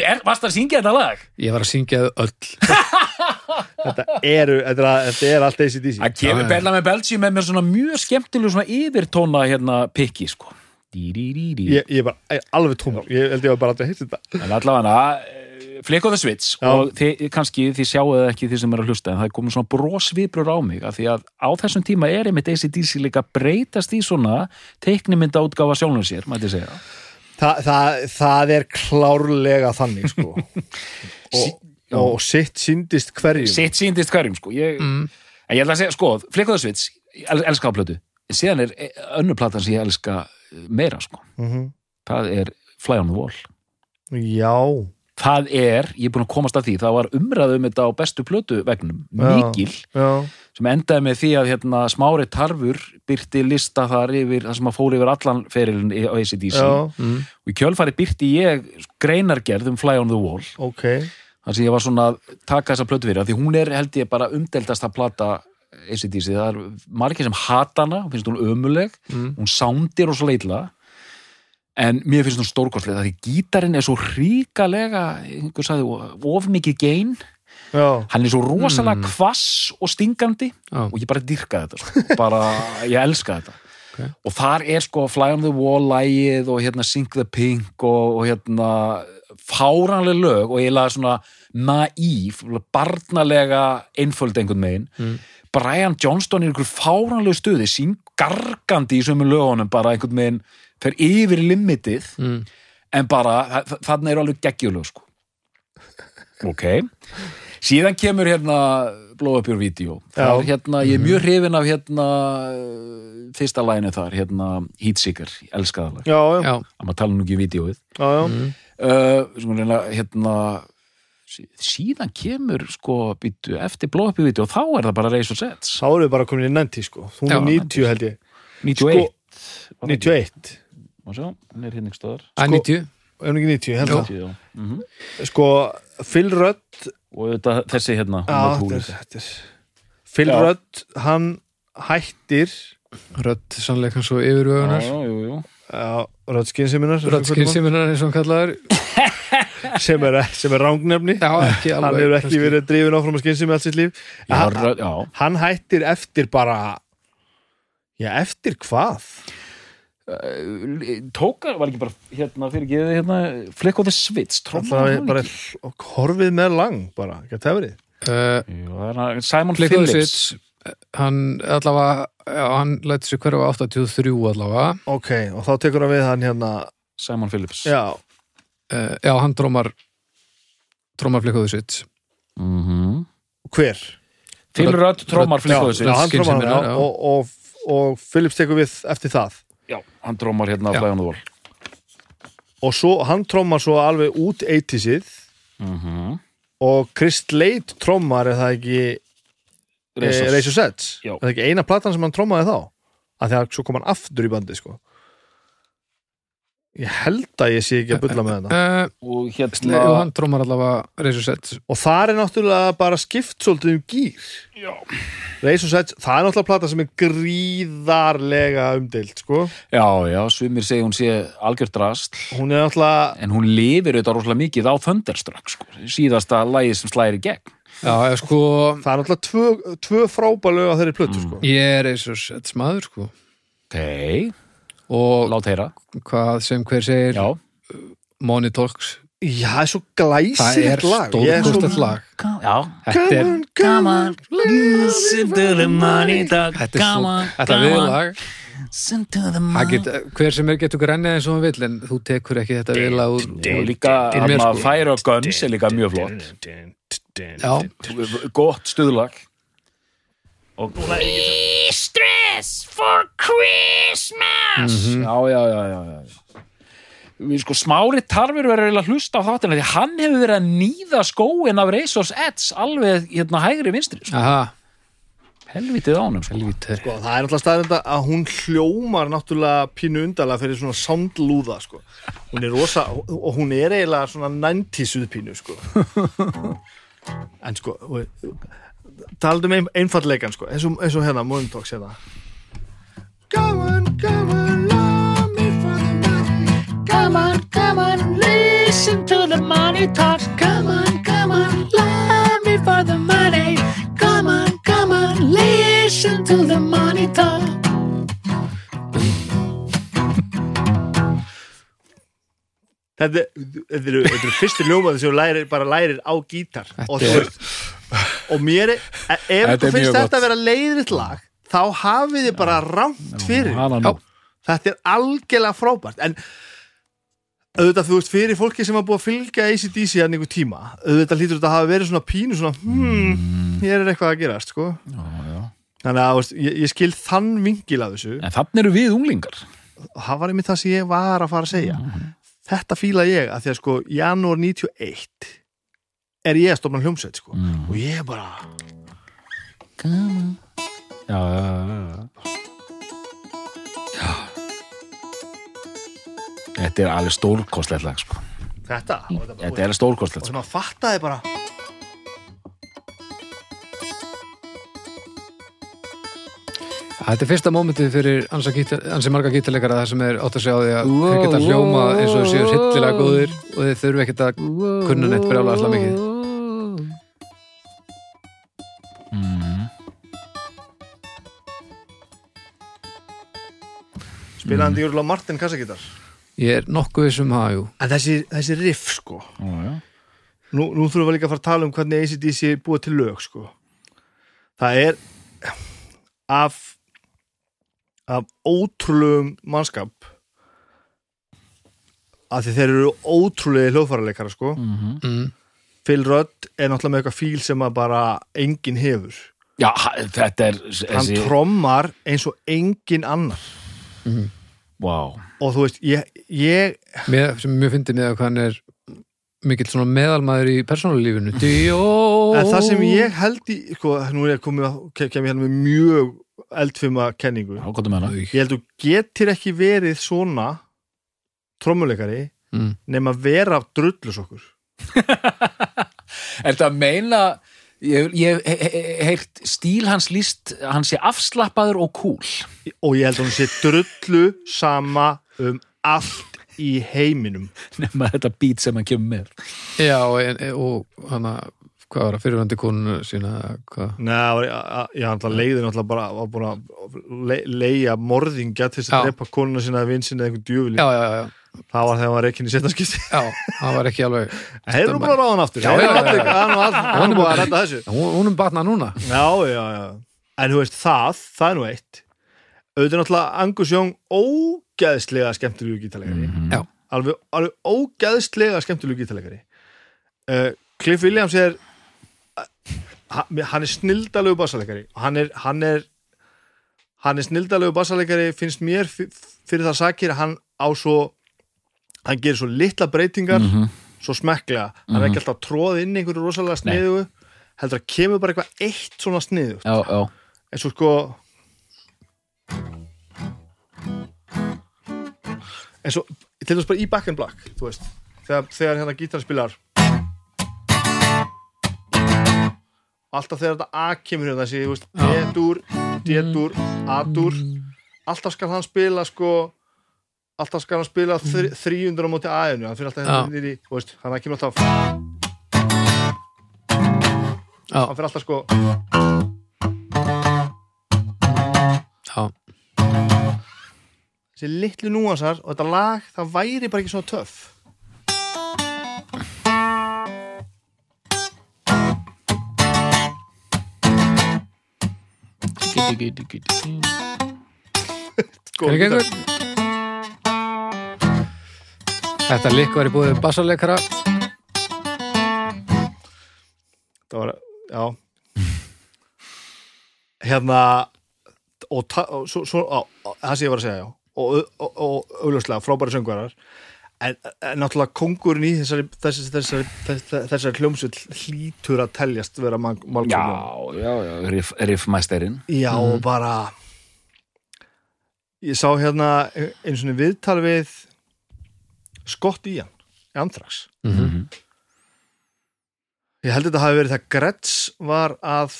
Er, varst að syngja þetta lag? Ég var að syngja þau öll Þetta, eru, þetta, er, þetta er allt kemur Já, já. Bella með Belgium með mér svona mjög skemmtileg svona yfirtóna hérna pikki sko. Ég, ég er bara ég, er alveg tómur Ég held ég var bara aldrei að hitta þetta En allavega Flick of the Switch Já. og þið, kannski þið sjáu það ekki þið sem er að hlusta en það er komið svona brosvibrur á mig af því að á þessum tíma er einmitt ACDC líka að breytast í svona teiknimynda útgáfa sjálfum sér, mætti segja Þa, það, það er klárlega þannig sko. og. Og sitt síndist hverjum. Sitt síndist hverjum sko. Ég, mm. En ég ætla að segja, sko, ég el, elska á plötu, en síðan er eh, önnur platan sem ég elska eh, meira sko. Mhm. það er Fly on the Wall. Já, það er, ég er búin að komast að því það var umræðu um þetta á bestu plötu vegnum mikil, já, sem endaði með því að hérna, smári tarfur byrti lista þar yfir, það sem að fór yfir allan ferilin á ACDC Mm. og í kjölfari byrti ég greinargerð um Fly on the Wall. Ok þar sem ég var svona að taka þessa plötu fyrir því hún er held ég bara umdeldast að plata ACDC, það er margir sem hata hana, finnst hún ömuleg Mm. hún soundir og svo leitla en mér finnst hún stórkostlega því gítarinn er svo ríkalega of mikið gein Já, hann er svo rosalega kvass og stingandi Já. og ég bara dyrka þetta sko. bara, ég elska þetta Ok. og þar er sko Fly on the Wall lægið og hérna Sink the Pink og, og hérna fáranlega lög og ég laði svona naív, barnalega einföld einhvern megin Mm. Brian Johnston er einhver fáranlega stuði sín gargandi í sömu lögunum bara einhvern megin fer yfir limitið Mm. en bara, þa- þannig eru alveg geggjulög sko. Ok. Síðan kemur hérna your video. Það er hérna, ég er mjög hrifin af hérna uh, fyrsta læginu þar hérna Heatseeker, ég elska það lag. Já, já, Já, að maður tala nú ekki í vídeoið já, já. mm. Uh, hérna sí- síðan kemur sko býtu, eftir your video þá er það bara Razor Sets Þá erum við bara komin í 90 sko. Já, er 90 held ég. 91 91 Má sjá, hann er hérna ykkur stöðar að 90 Er hún ekki 90, held það 90, já. Mhm. Sko, Phil Rudd og þetta, þessi hérna Já, Phil Já. Rudd, hann hættir Rödd sannleikan svo yfirvögunar já, jú, jú. Já, Rödd skynsiminar eins og hann kallaður sem er, sem er rángnefni Hann hefur ekki verið drifin áfram að skynsemi allt sitt líf. Já, hann, já. hann hættir eftir bara Já, eftir hvað? tókar, var ekki bara hérna fyrir ekki hérna, flick of the switch Það tróma er bara horfið með lang bara, ekki að tefrið uh, Simon Flick of the Phillips. Switch hann allavega já, hann læti sig hverfa 83 allavega. Ok, og þá tekur hann við hann hérna Simon Phillips. Já, uh, já, hann drómar drómar the Switch mm -hmm. hver? Phil Rudd trómar flick of the Já, hann trómar hann, og, og, og Phillips tekur við eftir það. Já, hann trómar hérna the Wall. Og svo, hann trómar svo alveg út 80-sið mm -hmm. og Chris Slade trómar er það ekki Razor Sets. Já. er það ekki eina platan sem hann trómaði þá? Að því að svo kom hann aftur í bandi sko. Ég held að ég sé ekki að bulla með þetta. Uh, og Sle, hérna jú, hann drómar allavega Razor Sets. Og það er náttúrulega bara skipt svolítið um gýr já. Razor Sets, það er náttúrulega plata sem er gríðarlega umdeild sko. Já, já, svimir segja hún sé algjört drast hún er náttúrulega en hún lifir auðvitað rosalega mikið á Thunderstruck sko. síðasta lagi sem slæðir í gegn já, ég sko það er náttúrulega tvö, tvö frábælög á þeirri plötu sko. Ég er Razor Sets maður sko. Ok, og lát heyra. hvað sem hver segir já, Money Talks. Já, það er svo það glæsilegt lag. Ég er stórkostlegt lag. Já. Þetta er, come on listen to the money talk. Þetta er svo þetta er viðlag. Það Get, hver sem er getur grennið eins og hann vill en þú tekur ekki þetta vel að og líka að maður færa guns er líka mjög flott gott stuðlag og stress for Christmas já, já, já, já, já. Við sko smári tarfur verður eiginlega að hlusta á þáttina því hann hefur verið að nýða skóin af Reisors Eds alveg hérna hægri vinstri sko. aha, helvitið á honum sko. helvítur Sko, það er náttúrulega staðrinda að hún hljómar náttúrulega pínu undarlega fyrir svona soundlúða sko. hún er rosa og hún er eiginlega svona 90 suðpínu sko. en sko talaðum um ein, einfallleikan sko. eins, og, eins og hérna, Morning Talks hérna Come on, come on, love me for the money Come on, come on, listen to the money talk. Come on, come on, love me for the money. Come on, come on, listen to the money talk. Þetta, þetta, eru, eru fyrstu ljómaði sem lærir, bara lærir á gítar. Og, er- og mér er, ef Þetta er þú finnst þetta gott. að vera leiðritt lag þá hafið þið bara rámt fyrir. nú. þetta er algjörlega frábært. En auðvitað þú veist fyrir fólki sem hafa búið að fylgja ACDC hann einhver tíma auðvitað hlýtur þetta að hafa verið svona pínu svona hmm, hér er eitthvað að gerast sko. Já, já. þannig að veist, ég, ég skil þann vingil af þessu. En þannig eru við unglingar. Það var einmitt það sem ég var að fara að segja þetta fíla ég að því að sko janúar 91 er ég að stofna hljómsveit sko og ég er bara já, já, já, já. Þetta er alveg stórkostlegt lag sko. þetta þetta, er alveg stórkostlegt og sko. svona fattaði bara Þetta er fyrsta mómentið fyrir ansi, marga gítarleikara það sem er átt að segja á því að Wow, þeir geta hljóma eins og þeir séu hryllilega góðir og þeir þurfi ekkert að kunna neitt brjálæðislega mikið Mhm. spilaði hann mm. Martin kassagítar Ég er nokkuð vissum það, jú en þessi, þessi riff sko Já, já. nú, nú þurfum við líka að fara að tala um hvernig ACDC er búið til lög sko það er af af ótrúlegum mannskap. Af því þeir eru ótrúlega hljóðfæraleikara sko. Mhm. mm. Phil Rudd er náttúrulega með eitthvað fíl sem að bara enginn hefur. Já, þetta er hann þessi, trommar eins og enginn annar. Wow. og þú veist, ég, ég með, sem mjög fyndi með að hann er mikill svona meðalmaður í persónulífinu. Díó en það sem ég held í sko, nú er ég komið að kem ég hérna með mjög eldfima kenningu Já, hvað með hana? ég held þú getur ekki verið svona trommuleikari mm. nema vera drullus okkur. Er þetta að meina ég ég hef he, he, heyrt stíl hans líst hann sé afslappaður og cool og ég held að hún sé drullu sama um allt í heiminum. Nema þetta beat sem hann kemur með. Já, og, og hann að hvað var að fyrirvændi konu sína Nei, ég hann leiði náttúrulega bara var búin að le, leia morðingja til þess að drepa konuna sína eða vinn sinna eða einhvern djúvili það var þegar hann var reikin í setnarskipti já, það var ekki alveg Þeir eru bara ráðan aftur. Hann hann Hún, er batnað núna. Já, já, já. En þú veist, það, það er nú eitt. Auðvitað náttúrulega Angus Young ógeðslega skemmtilegu gítalegari Já. alveg, alveg ógeðslega skemmtilegu gítalegari uh, Cliff Williams er hann er snildalegu bassalegari hann er hann er, hann er snildalegu bassalegari finnst mér fyrir það sakir hann á svo hann gerir svo litla breytingar Mhm. svo smekklega, hann er ekki alltaf tróð inn í einhverju rosalega sniðu heldur að kemur bara eitthvað eitt svona sniðu eins og sko eins og til þess bara í Back in Black þegar, þegar hérna gítar alltaf þegar þetta A kemur hérna þessi, þú veist, D-dur D-dur, A-dur alltaf skal hann spila sko alltaf skal hann spila þri, 300 á móti A-inu, hann fyrir alltaf hérna í þú veist, hann kemur alltaf Já, hann fyrir alltaf sko já, þessi litlu núansar og þetta lag, það væri bara ekki svona töff Hvernig gengur? Þetta lík var í búið bassarleikara það var, já. Hérna og, það sem ég var að segja já. Og, augljóslega frábæri söngvarar en, en náttúrulega kongurinn í þessari, þessari, þessari, þessari, þessari hljómsveit hlýtur að teljast vera Já, málkvæmum já, já, riff, riffmæsterinn. Já og bara ég sá hérna einu svona viðtal við Scott Ian í Anthrax. Mhm. Ég held að þetta hafi verið það Gretz var að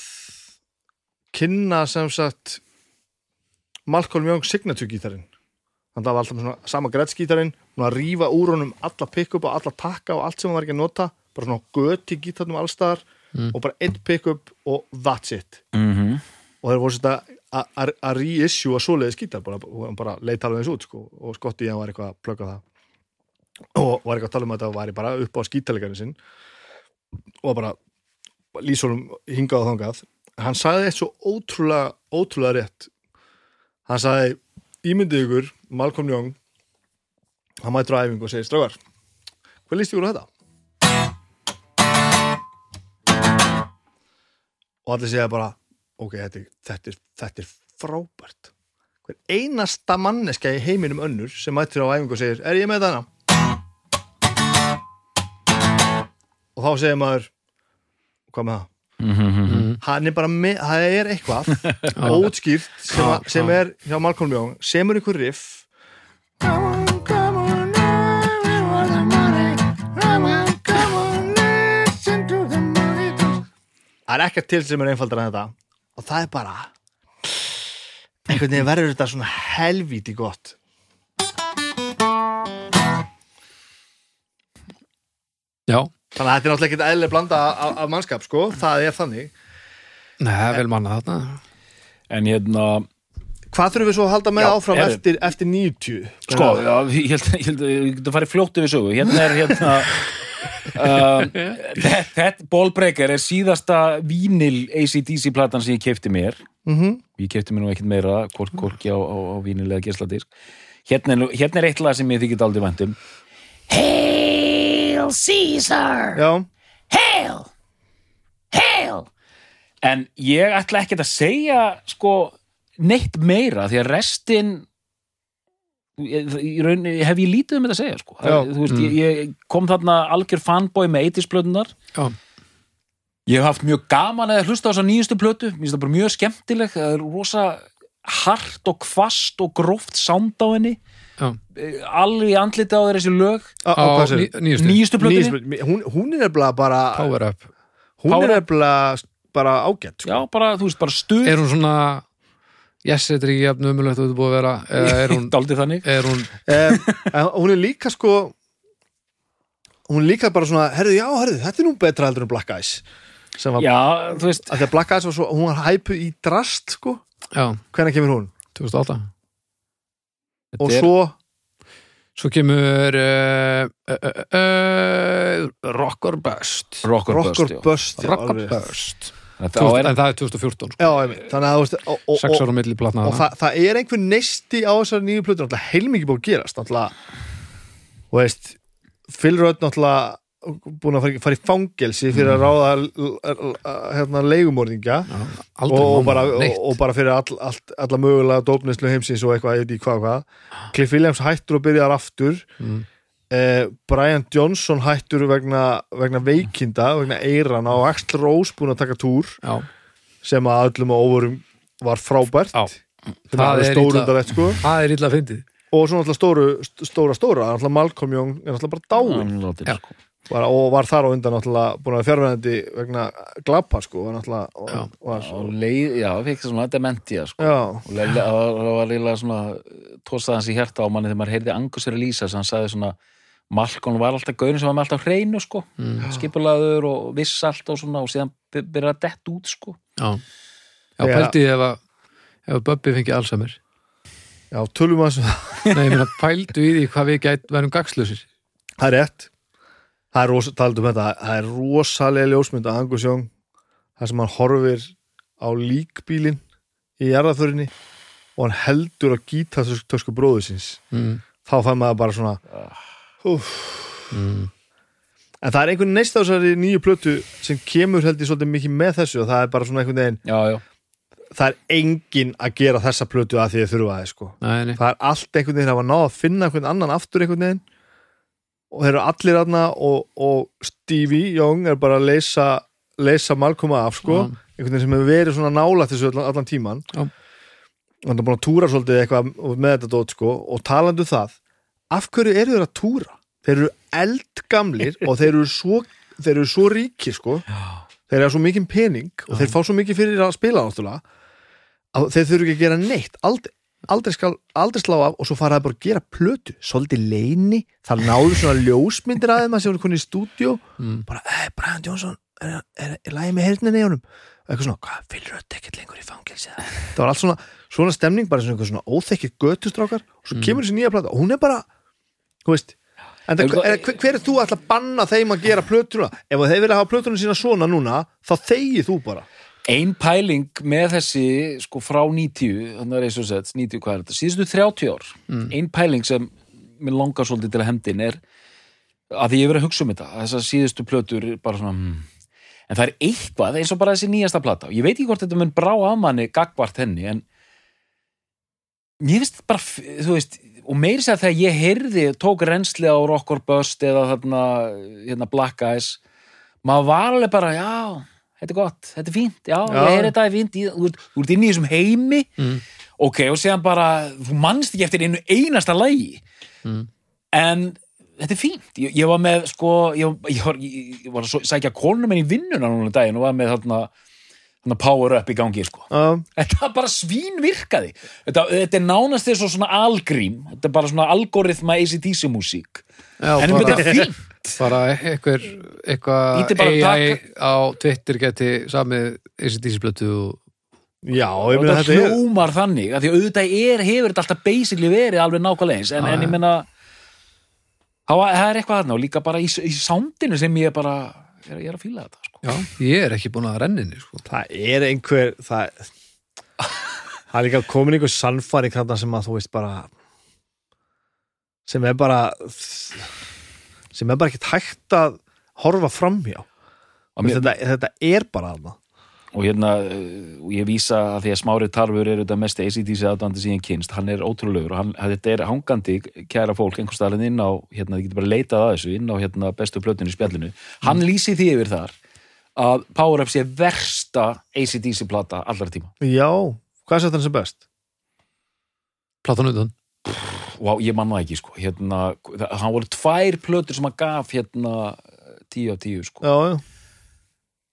kynna sem sagt Malcolm Young signature gítarinn þannig að það var alltaf svona sama Gretz gítarinn að rífa úr honum alla pick-up og alla takka og allt sem hann var ekki að nota. Bara svona göti gítarnum allstaðar Mm. og bara einn pick-up og that's it. Mm -hmm. og þeir voru svona að- að að reissue að svoleiðis gítar bara, hann bara leitt alveg eins út sko, og Skotti hann var eitthvað að plugga það. Og var eitthvað að tala um að þetta væri bara upp á skítalegarinn sinn og bara lýsólum hingað og þangað. Hann sagði eitt svo ótrúlega ótrúlega rétt. Hann sagði, ímyndið ykkur Malcolm Young hann mætur á æfingu og segir, strafgar hvað líst ykkur á þetta? og allir segja bara ok, þetta, þetta, er, þetta er frábært hver einasta manneska í heiminum önnur sem mættir á æfingu og segir, er ég með þarna? og þá segir maður hvað með það? Mhm. hann er bara með, það er eitthvað ótskýrt sem, sem er hjá Malcolm Young semur ykkur riff það er ekkert til sem er einfaldar en þetta. Og það er bara einhvern veginn verður þetta svona helvíti gott. Já, þannig að þetta er náttúrulega ekkert eðlileg blanda af, af mannskap sko, það er þannig. Nei, það er vel mannað þarna. En hérna, hvað þurfum við svo að halda með Já, áfram heyrðu. eftir, eftir 90 sko, já, ég held, ég held ég getur farið fljótt yfir sögu Hérna er hérna uh, Þetta Ballbreaker er síðasta vínil ACDC platan sem ég kefti mér mm Ég kefti mér nú ekkert meira hvort hvorki á, á, á vínil eða geisladisk hérna, er nú- hérna er eitt lag sem ég þykir aldrei væntum Hail Caesar! já, Hail! Hail! En ég ætla ekkert að segja sko neitt meira því að restin ég- í raun, hef ég lítið um þetta að segja sko. Já. þú veist, ég, ég kom þarna algjör fanboy með 80s plötunar Já, ég hef haft mjög gaman að hlusta á þessa nýjustu plötu. Mér finnst það bara mjög skemmtileg. Það er rosa hart og kvast og gróft sound á henni. Já. Eh, alveg í andliti á þessi lög. Á, á, Á ný- nýjustu. Nýjustu Nýjustu- hún, hún er nefnilega bara Power Up. Hún Power er Up. nefnilega bara ágætt sko. já, bara, þú veist, bara stuð. Er hún svona Yes, þetta er ekki jafn umulegt og þetta búið að vera eða er hún, daldið þannig. er hún um, hún er líka sko hún er líka bara svona herðu, já, herðu, þetta er nú betra heldur en Black Eyes sem var, já, þú veist, að því að Black Eyes var svo, hún var hæpuð í drast sko, Já, hvernig kemur hún? 2008 og þetta er- svo, Svo kemur uh, uh, uh, uh, Rock or Bust. Rock or Rock or Bust, já. Bust já, Rock or alveg. Bust Þá er, En það er 2014 sko. já, þannig að Sex og, ára milli platna og það, það er einhver neisti á þessar nýju plötur náttúrulega heilmikið búið að gerast náttúrulega, og veist Phil Rudd náttúrulega búin að fara, í fangelsi fyrir að ráða hérna, leigumorðingja Aldrei og, og, bara, og, bara fyrir all, all, alla mögulega dópnislu heimsins og eitthvað, ég veit ekki hvað. Cliff Williams hættur og byrjar aftur. Mm. Eh, Brian Johnson hættur vegna, vegna veikinda, vegna eirana og Axl Rose búin að taka túr Já, sem að öllum og óvurum var frábært. Já. Það er er stórundarlegt sko. það er illa fyndið. Og svo náttúrulega stóru, st- stóra stóra náttúrulega Malcolm Young er náttúrulega bara dáin sko. bara, og var þar á undan náttúrulega búin að fjárvæðandi vegna glapa sko og náttúrulega og, var, og leið, já, fikk svona dementia sko. já, og það var líka svona tóstaði hans í hjarta á manni þegar maður heyrði Angus Elísa sem hann sagði svona Malcolm var alltaf gaurin sem var með alltaf hreinu sko, mm. skipulaður og viss allt og svona og síðan by- byrjaði að dett út sko. Já, já ég ef að að Bubbi fengi Alzheimer. Já, tölum að Nei, ég meina pældu í því hvað við gæt verðum gagslausir það er rétt. Það er rosa, talað um þetta, það er rosalega ljósmynd að Angus Young það sem hann horfir á líkbílin í jarðaförinni og hann heldur á gítartösku bróðu síns. Mm. þá fær maður bara svona úf. Mm. en það er einhvern neist á þessari nýju plötu sem kemur held ég svolítið mikið með þessu og það er bara svona einhvern veginn já, já, það er enginn að gera þessa plötu að því að þurfa það sko. Það er allt einhvern veginn að hafa náð að finna einhvern annan aftur einhvern veginn og þeir eru allir aðna og, og Stevie Young er bara að leysa leysa Malcolm af sko Já. einhvern veginn sem hefur verið svona nála þessu allan, allan tíman og hann er búin að túra svolítið eitthvað með þetta dót sko og talandu það af hverju eru þeir að túra? þeir eru eldgamlir og þeir eru svo, þeir eru svo ríkir sko. Þeir eru svo mikið pening og þeir fá svo mikið fyrir að spila náttúrulega þeir þurfu ekki að gera neitt. Aldrei, aldrei, skal, aldrei slá af og svo fara það bara að gera plötu. Svolítið leini, það náðu svona ljósmyndir að þeim að sem voru konið í stúdíu Mm. bara, hei, Brian Johnson er, er, er lægi með heyrninni í honum? Eitthvað svona, hvað, fylgur þetta ekkert lengur í fangilsi það var allt svona, svona stemning bara svona, svona óþekkir götustrákar. Og svo kemur þessi nýja plata og hún er bara þú veist En það, er, hver, hver er þú að ætla að banna þeim að gera plötuna? Ef þeir vilja hafa plötuna sína svona núna, þá þegið þú bara. ein pæling með þessi sko frá 90 þannig er eins og sett, 90 hvað er þetta, síðustu 30 ár ein pæling sem mér langar svolítið til að hendin er að því ég verið að hugsa um þetta að þessar síðustu plötur bara svona hmm. en það er eitthvað eins og bara þessi nýjasta plata ég veit ekki hvort þetta mun brá að manni gagvart henni en mér finnst bara, þú veist og meiri sér þegar ég heyrði tók reynsli á Rock or Bust eða þarna hérna Black Eyes maður var alveg bara, já þetta er gott, þetta er fínt, já, Já. ég heyri þetta er fínt, ég- þú þú ert inn í þessum heimi Mm. ok, og séðan bara þú mannst ekki eftir einu einasta lægi Mm. en þetta er fínt, ég, ég var með sko, ég, ég, var, að sækja konum minn í vinnuna núna um daginn og var með þarna power up í gangi sko. Uh, þetta bara svín virkaði þetta, þetta er nánast þess og svona algrím. Þetta er bara svona algoritma ACDC músík. Já, en þetta er fínt. bara eitthvað AI á Twitter geti samið ACDC-blötu og já, ég og meina þetta þetta er... hljómar þannig að því auðvitað er, hefur þetta alltaf basically verið alveg nákvæmlega eins en, en ég já. meina það það er eitthvað þarna og líka bara í, í soundinu sem ég bara ég er, ég er að fíla þetta sko. já, ég er ekki búin að renninni sko. Það er einhver... Það, það er líka komin einhver sannfæring þarna sem að þú veist bara... sem er bara... sem er bara ekkert hægt að horfa framhjá. og, mér, Þetta, þetta er bara þarna. Og hérna og ég vísa að því að Smári Tarfur er þetta mest ACDC aðdandi síðan kynst hann er ótrúlegur og hann, þetta er hangandi kæra fólk einhvers staðarinn inn á hérna, þið getur bara leitað að þessu inn á hérna, bestu plötinu í spjallinu. Hann lýsi því yfir þar að Power Up sé versta ACDC plata allra tíma. Já, hvað er þetta sem best? Platan utan. Vá, ég man það ekki sko. Hérna, það, hann voru tvær plötur sem hann gaf hérna tíu af tíu sko. Já, já.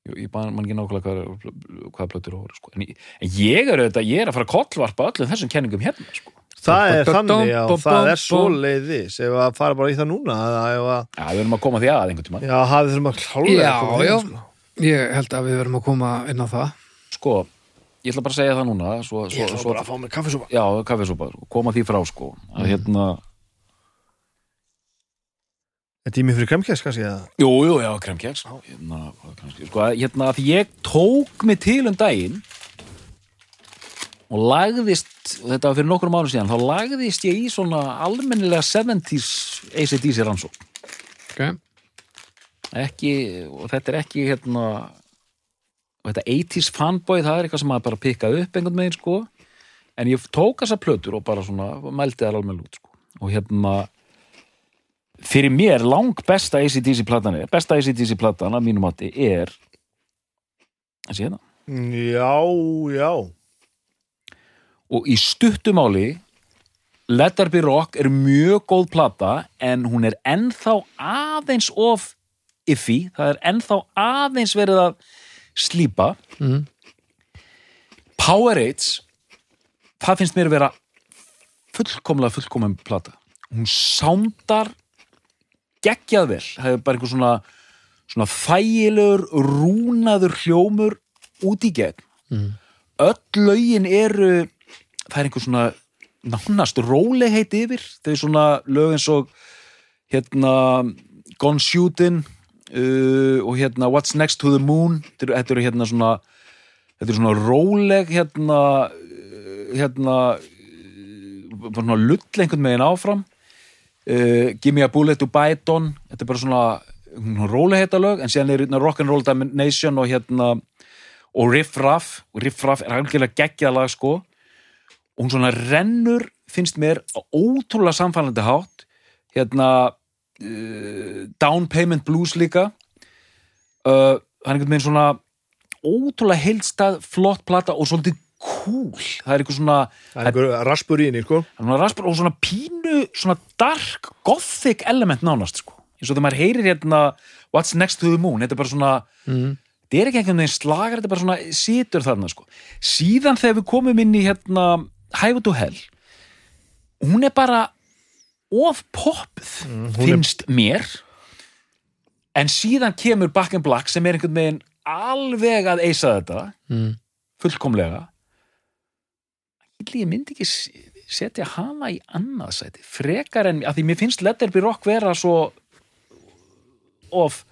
Ég, ég man ekki nákvæmlega hvað, hvað plötur voru sko. En ég, en ég er auðvitað, ég er að fara að kollvarpa öllum þessum kenningum hérna sko. Það er þannig, já, það er svo leiðis ef að fara bara í það núna eða ef að, Já, við erum að koma því að einhvern tímann. Já, hafið þurfum að klálega Já, koma já. sko. Ég held að við verum að koma inn á það. Sko, ég ætla bara að segja það núna svo, Ég svo, ætla svo, bara að fá mér kaffisúpa Já, kaffisúpa, koma því frá sko. Að hérna, Er tími fyrir kremkjæs, kannski? eða? jú, jú, já, kremkjæks hérna, sko, hérna, að ég tók mig til um daginn og lagðist og þetta var fyrir nokkur mánu síðan þá lagðist ég í svona almennilega 70s ACDC rannsók okay. ekki, og þetta er ekki hérna og þetta 80s fanboy, það er eitthvað sem maður bara pikkaði upp einhvern veginn sko en ég tók þessa plötur og bara svona mældi þær alveg út sko og hérna fyrir mér lang besta ACDC platan er besta ACDC platan að mínum mati er þessi hérna. Já, já. Og í stuttumáli Let There Be Rock er mjög góð plata en hún er ennþá aðeins of iffy, það er ennþá aðeins verið að slípa. Mhm. Powerades það finnst mér að vera fullkomlega fullkomum plata. Hún sándar geggjað vel, það er bara einhver svona svona þægilegur rúnaður hljómur út í gegn. Mhm. öll lögin eru það er einhver svona nánast rólegheit yfir. Þau er svona lög eins og hérna Gone Shootin' uh, og hérna What's Next to the Moon. Þetta eru, hérna svona þetta eru svona róleg hérna uh, hérna bara svona lull einhvern megin áfram uh, Give me a bullet to bite on þetta er bara svona, svona róleheita lög en síðan er hérna Rock'n'Roll Nation og hérna og Riff Raff. Og Riff Raff er algjörlega geggjað lag sko. Og hún svona rennur finnst mér ótrúlega samfælandi hátt. Hérna uh, Down Payment Blues líka. Uh, það er einhvern veginn svona ótrúlega heildstað, flott plata og svolítið cool. Það er eitthvað svona, Það er einhver raspur í henni, sko. Raspar og svona pínu svona dark, gothic element nánast sko, eins og þegar maður heyrir hérna What's Next to the Moon, þetta er bara svona mm. þetta er ekki einhvern veginn slagar, þetta er bara svona situr þarna sko. Síðan þegar við komum inn í hérna Highway to Hell hún er bara of hún er- finnst mér. En síðan kemur Back in Black sem er einhvern veginn alveg að eisa þetta. Mm. fullkomlega ég myndi ekki setja hana í annað sæti frekar en, að því mér finnst Let There Be Rock vera svo of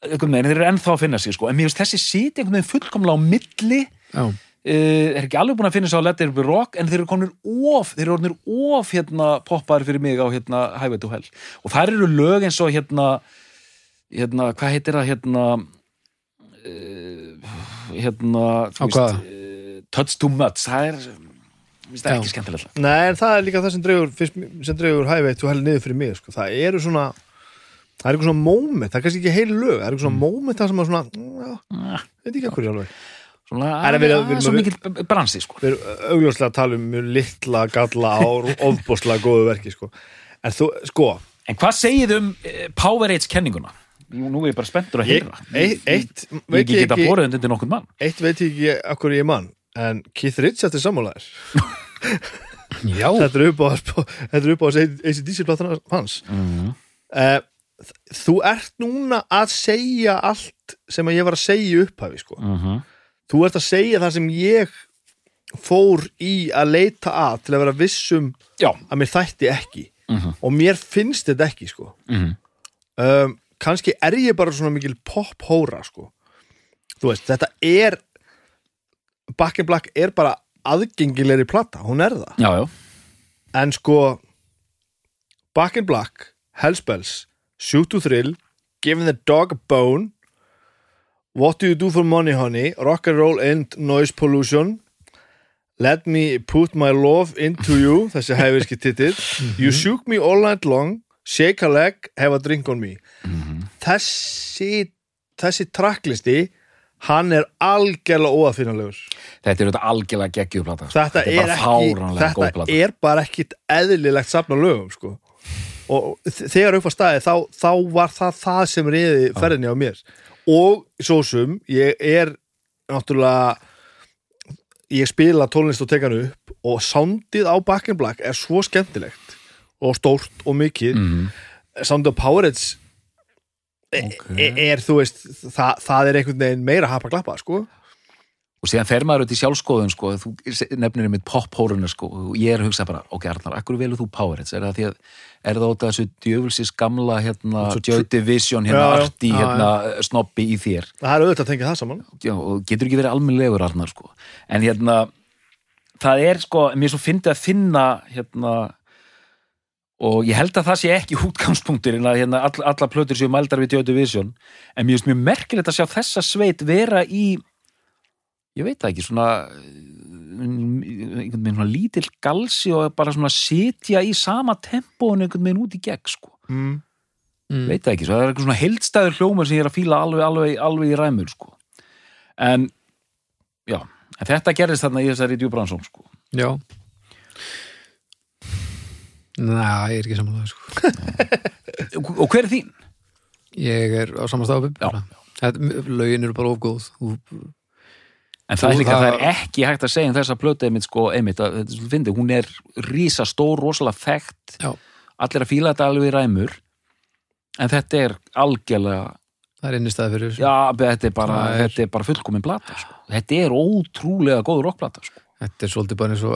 einhvern veginn, þeir eru ennþá að finna sig sko. en mér finnst þessi siti einhvern veginn fullkomlega á milli. Já, uh, er ekki alveg búin að finna sig á Let There Be Rock en þeir eru konur of þeir eru orðnir of hérna poppaðir fyrir mig á hérna Highway to Hell. Og þær eru lög eins og hérna hérna, hvað heitir það hérna uh, hérna þú uh, Touch Too Much það er, það Já. ekki skemmtilega Nei, en það er líka það sem dregur hæveit og heldur niður fyrir mig, sko. Það eru svona það er eitthvað svona moment, það er kannski ekki heil lög það er eitthvað svona moment það sem er svona já, Ah, veit ekki að hverju alveg. Svona, En við- við- að, svo mikil bransi sko. við erum augljóslega að tala um mjög litla galla á ofbóðslega góðu verki, sko. En þú, sko, en hvað segið um uh, Power Age kenninguna? Nú, nú er ég bara spenntur að heyra. Eitt, veit ég ekki, eitt veit ég ekki hverju ég mann en Keith Richards er sammálaðir já. þetta er upp á þetta er upp á ACDC platan hans mm. uh, þú ert núna að segja allt sem að ég var að segja upphafi sko. Mm þú ert að segja það sem ég fór í að leita að til að vera vissum já að mér þætti ekki Mhm. og mér finnst þetta ekki sko. mm um, kannski er ég bara svona mikil pop-hóra sko. þú veist, þetta er Back in Black er bara aðgengilegri plata, hún er það. Já, já, en sko Back in Black, Hellspells Shoot to Thrill, Giving the Dog a Bone What Do You Do for Money Honey Rock and Roll and Noise Pollution Let Me Put My Love Into You þessi hæfiski titill You Shook Me All Night Long Shake a Leg, Have a Drink on Me. Þessi þessi tracklisti hann er algjörlega óafinnalegur þetta er þetta algjörlega geggjuplata þetta, er, bara ekki þetta er bara ekkit eðlilegt safna lögum sko. og þegar upp á staði þá, þá var það það sem reyði ferðinni á mér. Og svo sem ég er náttúrulega ég spila tónlist og teka hann upp og soundið á Back in Black er svo skemmtilegt og stórt og mikið. Mm. soundið á Powerheads Ok. er, er þú veist það, það er einhvern veginn meira hapa glappa sko. Og síðan fer maður út í sjálfskoðun sko, þú nefnir einmitt pop-hóruna sko, og ég er að hugsa bara, ok Arnar, akkur velur þú Powerheads, er það því að er það út af þessu djöfulsis gamla hérna, Joy Division, hérna, Já, arti Já, hérna, snobbi í þér? Það er auðvitað að tengja það saman. Já, og getur ekki verið almennlegur Arnar sko. en hérna það er sko, mér svo fyndi að finna hérna og ég held að það sé ekki útgangspunktur en að hérna, all, alla plötur séu mældar við Joy Division en mér finnst mjög merkilegt að sjá þessa sveit vera í ég veit það ekki, svona einhvern veginn svona lítill galsi og bara svona sitja í sama tempó en einhvern veginn út í gegn sko mm. Mm. veit það ekki, svo það er eitthvað svona heildstæður hljómar sem ég er að fíla alveg, alveg, alveg í ræmur sko. en já, en þetta gerðist þarna í þessari djúbransón sko. Já Næ, ég er ekki samanlega sko. og, hver er þín? Ég er á samanstafu Já, Lögin eru bara ofgóð en það er líka, það það- er ekki hægt að segja um þessa plötu einmitt, sko, einmitt, að, fyndið, hún er rísa stór, rosalega þekkt Já. allir að fíla þetta alveg í ræmur en þetta er algjörlega Það er innistæði fyrir já, þetta er bara, Það þetta bara fullkomin plata sko. þetta er ótrúlega góð rockplata sko. Þetta er svolítið bara eins og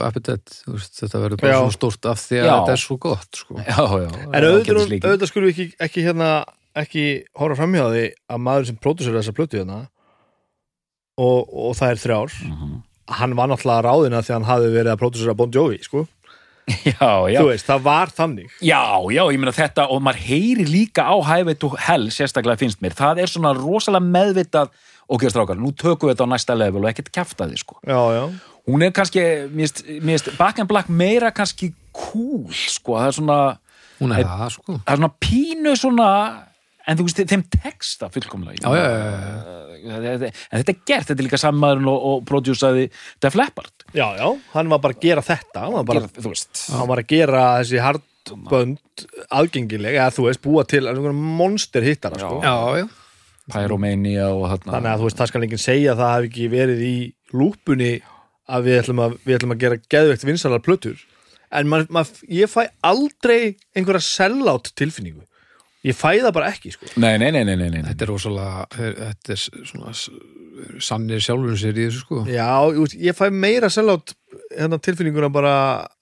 veist, Þetta verður bara Já. svo stórt af því að Já. þetta er svo gott sko. já, já, En auðvitað, auðvitað skulum við ekki, ekki hérna ekki horfa framhjá því að maður sem pródusur þessa plötu hérna og, og það er þrjár Mhm. hann var náttúrulega ráðina því að hann hafi verið að pródusera Bon Jovi sko. já, já, þú veist, það var þannig já, já, ég meina þetta og maður heyri líka á Highway to Hell sérstaklega finnst mér, það er svona rosalega meðvitað, ok, strákar, nú tökum við þetta á næsta level og ekkert kæfta því, sko já, já, hún er kannski, mér finnst- Back and Black meira kannski cool, sko, það er svona hún er það sko. það er svona pínu svona en þú veist, þeim texta fullkomlega. Já, já, já, já. en þetta er gert, þetta er líka sammaðurinn og, og prodjúsaði Def Leppard. Já, já. Hann var bara að gera þetta. Hann var, bara, Gera- þú veist. hann var að gera þessi hardbönd aðgengileg, eða þú veist, búa til monster hittara, sko. Já, já. Pyromania og þarna þannig að þú veist, það skal enginn segja að það hafi ekki verið í lúpunni að við ætlum að, við ætlum að gera geðveikt vinsalar plötur en mað, mað, ég fæ aldrei einhverja sellátt tilfinningu ég fæ það bara ekki sko. nei, nei, nei, nei, nei, nei. þetta er rosalega þetta er svona s- sannir sjálfur sér í þessu sko já, ég ég fæ meira sellátt hérna, tilfinninguna bara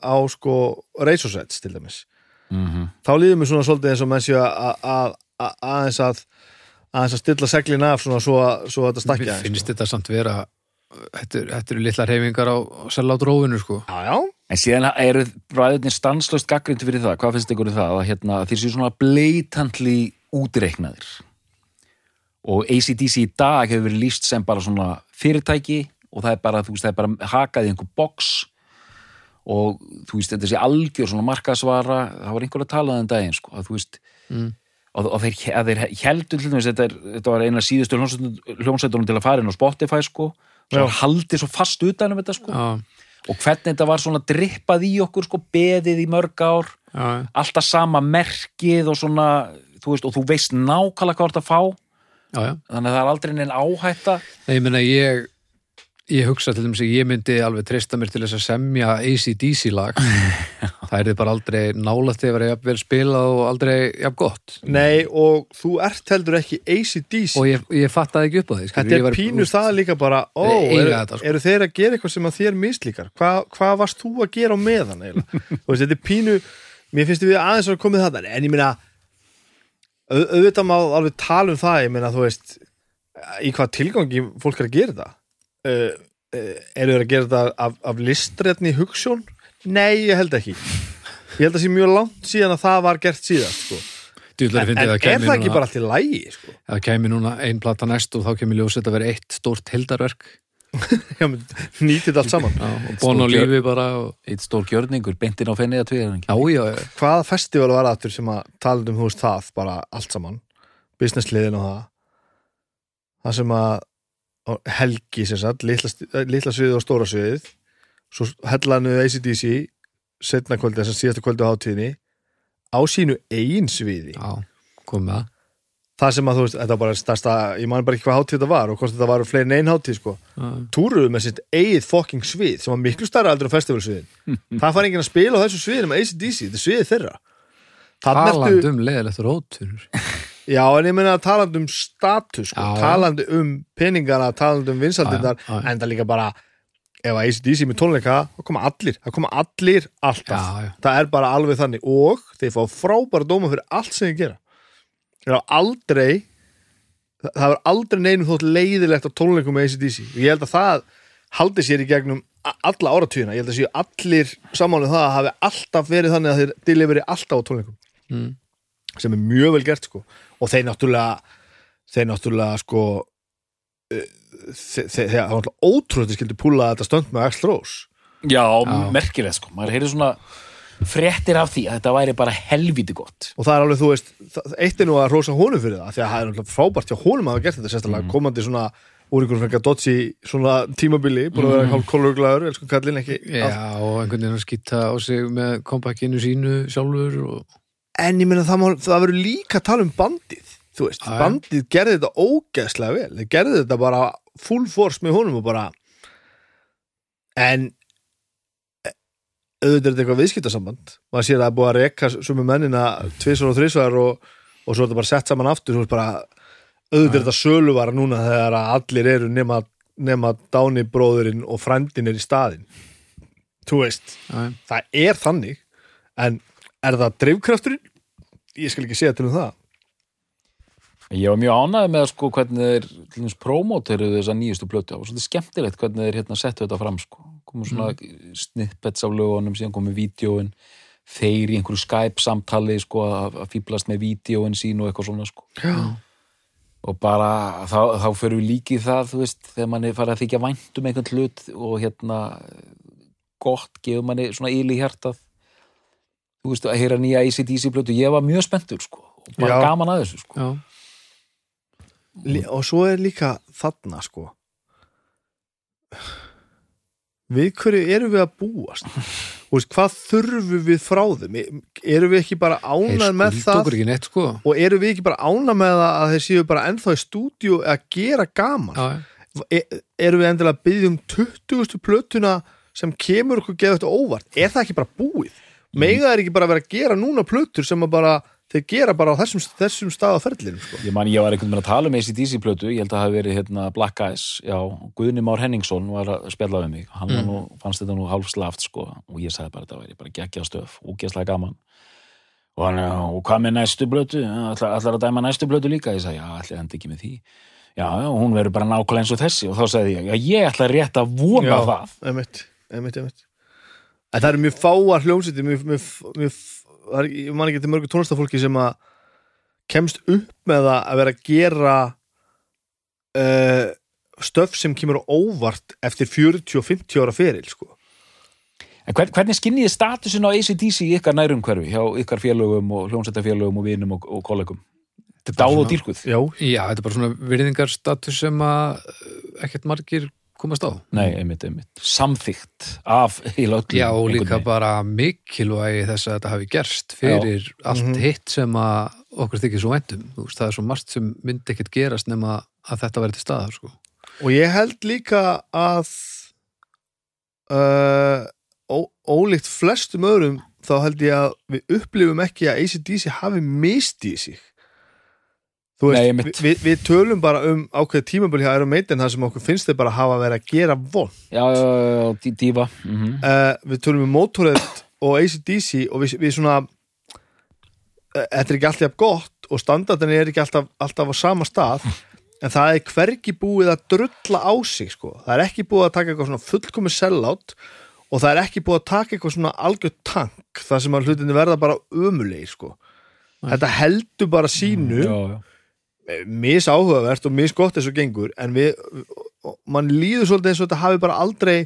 á sko reysosets til dæmis Mhm. þá líður mér svona svolítið eins og menn séu að- að- að- aðeins að aðeins að stilla seglin af svona svo, að- svo að þetta stakja finnst sko. þetta samt vera þetta er- þetta eru litlar reyfingar á selláttrófinu sko. Já, já, en síðan eru bræðurnir stanslöst gaggrindi fyrir það, hvað finnst ykkur um það? Að hérna, þeir séu svona blatantly útreiknaðir? Og ACDC í dag hefur verið líst sem bara svona fyrirtæki og það er bara, þú veist, það er bara hakað í einhver box. Og þú veist, þetta sé algjör svona markaðsvara, það var einhver að tala um daginn, sko, að þú veist Mm. og, og þeir, að þeir heldur til dæmis, þetta, er, þetta var eina síðustu hljómsveitunum til að fara inn á Spotify, sko, svo haldið svo fast utan um þetta, sko, já, og hvernig þetta var svona drippað í okkur, sko, beðið í mörg ár, já, alltaf sama merkið og svona, þú veist, og þú veist nákvæmlega hvað að fá, já, þannig að það er aldrei neinn áhætta. Nei, ég meina ég ég hugsa til dæmis að ég myndi alveg treysta mér til þess að semja ACDC lag. Það er bara aldrei nálægt að vera jafnvel spilað og aldrei jafn gott. Nei og þú ert heldur ekki ACDC og ég, ég fattaði ekki upp á því Þetta er pínu það líka bara ó, eru, þetta, sko. eru þeir að gera eitthvað sem að þér mislíkar? Hva, hvað varst þú að gera á meðan eiginlega? Þetta er pínu mér finnst við aðeins að komið þarna en ég meina au, auðvitað má alveg tala um það ég meina þú veist í hvað tilgangi fólk er að gera þetta uh, eru þeir að gera þetta af, af listrætni hugssjón? Nei, ég held ekki. Ég held að sé mjög langt síðan að það var gert síðan sko. En, en er það ekki núna, bara allt í lægi sko? að kæmi núna ein plata næst og þá kemur ljósið að vera eitt stórt hildarverk Já, menn, nýtið allt saman. Já, og og Stór lífi bara og, eitt stór gjörningur, beintin á fenni eða tveir já, já, já, hvaða festival var aftur sem að tala um þú veist það, bara allt saman? Businessliðin og það. Það sem að helgi sem sagt, litla, sti- litla sviðið og stóra sviðið. Svo hellaðu ACDC setna kvöldi, þess að síðasta kvöldi á hátíðinni á sínu eigin sviði. Já kom með það sem að þú veist, þetta var bara stærsta ég man bara ekki hvað hátíð þetta var og hvort þetta var fleiri en ein hátíð sko, það túruðu með sitt eigið fucking svið sem var miklu stærra aldur en festivalsviðin. Það fær enginn að spila á þessu sviðin með ACDC, þetta er sviðið þeirra. Þarna ertu- talandi um leðilegt rótur Já, en ég meina talandi um status sko, Já, talandi um peningana talandi um já. en það líka bara ef að ACDC með tónleika það koma allir, það koma allir alltaf. Já, já. það er bara alveg þannig. Og þeir fá frábæra dóma fyrir allt sem þeir gera. Þeir hafa aldrei það það hefur aldrei neinum þótt leiðilegt á tónleikum með ACDC og ég held að það haldi sér í gegnum alla áratugina, ég held að séu allir samanlega það að hafi alltaf verið þannig að þeir deliveri alltaf á tónleikum. Mm. sem er mjög vel gert sko og þeir náttúrulega þeir náttúrulega sko þeir, þeir, þeir hafa náttúrulega ótrúlega skildi púla þetta stönd með Axl Rose. Já, Já. merkilegt sko, maður heyrði svona fréttir af því að þetta væri bara helvíti gott. Og það er alveg, þú veist, það, eitt er nú að rosa honum fyrir það, því að það er náttúrulega frábært hjá honum að hafa gert þetta sérstaklega, komandi svona úr einhverjum fengar dodgi svona tímabili búin að vera hálf kolurglæður, elsku kallinn ekki já, og einhvern veginn að skýta á sig með kompakinu sínu sjálfur og en ég meina það, það verður líka að tala um bandið þú veist, já. bandið gerði þetta ógeðslega vel, þeir gerði þetta bara full force með honum og bara en e, auðvitað er þetta eitthvað viðskiptasamband. Maður sér að það er búið að reka sumu mennina tvisvar og þrisvar og, og svo er þetta bara sett saman aftur. Bara auðvitað er þetta söluvara núna þegar að allir eru nema, nema Dáni bróðurinn og frændin er í staðinn. Þú veist já, það er þannig. En er það drifkrafturinn? Ég skal ekki segja til um það Ég var mjög ánægð með sko hvernig þeir til dæmis prómóteruðu þessa nýjustu plötu og svolítið skemmtilegt hvernig þeir hérna settu þetta fram sko. komu svona snippets af lögunum síðan komu vídjóin þeir í einhverju Skype samtali sko að fýblast með vídjóin sín og eitthvað svona sko Já. og bara þá, þá fyrir við líki það þú veist, þegar manni farið að þykja vænt um einhvern hlut og hérna gott gefur manni svona íli hjartað þú veist, að heyra nýja ACDC plötu, ég var mjög spenntur sko. Og bara Já. gaman að þessu sko. Og svo er líka þarna sko. Við hverju erum við að búast? Veist, hvað þurfum við frá þeim? Erum við ekki bara ánað með það? neitt sko. Og erum við ekki bara ánað með það að þeir séu bara ennþá í stúdíu að gera gaman? Já, e erum við endilega að byggja um 20. plötuna sem kemur okkur geða þetta óvart? Er það ekki bara búið mega það er ekki bara að vera að gera núna plötur sem að bara þeir gera bara á þessum, þessum stað á ferlinum sko. Ég man, ég var einhvern veginn að tala um ACDC plötu, ég held að það hafi verið hérna, Black Eyes, já, Guðni Már Henningsson var að spjalla við mig, hann var nú, fannst þetta nú hálfslaft, sko, og ég sagði bara þetta væri bara geggja stöf, úgeðslega gaman. Og hann, já, og hvað með næstu plötu? Allar, allar að dæma næstu plötu líka? Ég sagði, já, allir hann ekki með því. Já, já, hún verður bara nákvæmlega eins og þessi. Og þá sagði ég, já, ég ætla rétt að vona það. einmitt, einmitt, einmitt. En það eru mjög fáar hljómsveitir mjög, mjög, mjög, það er, ekki- ég man ekki til mörgu tónlistafólki sem að kemst upp með að vera að gera uh, stöf sem kemur á óvart eftir 40 og 50 ára feril sko. En hvern, hvernig skinnið statusin á ACDC í ykkar nærum hverfi, hjá ykkar félögum og hljómsættafélögum og vinum og, og kollegum? Þetta er dáð og dýrkuð. Já, Já, þetta er bara svona virðingarstatus sem að eh, ekkert margir komast á Nei, einmitt, einmitt. Samþygt af í löglu. Já, og líka bara mikilvægi þess að þetta hafi gerst fyrir allt Mhm. hitt sem að okkur þykir svo væntum. Þú veist, það er svo margt sem myndi ekkert gerast nema að þetta verði til staðar, sko. og ég held líka að uh, ó, ólíkt flestum öðrum þá held ég að við upplifum ekki að ACDC hafi mistið sig Nei, veist, einmitt. við, við tölum bara um ákveð tímaböl hjá Iron Maiden þar sem okkur finnst þeir bara hafa verið að gera von Já, já, já, já, dí- dífa. Mm uh, við tölum um Motorhead og ACDC og við, við svona uh, þetta er ekki alltaf gott og standardin er ekki alltaf, alltaf á sama stað en það er hvergi búið að drulla á sig sko. það er ekki búið að taka eitthvað svona fullkomi sellout og það er ekki búið að taka eitthvað svona algjör tank þar sem að hlutinni verða bara ömulegir sko. þetta heldur bara sínu Já, já. Mis áhugavert og mis gott eins og gengur en við, mann líður svolítið eins og þetta hafi bara aldrei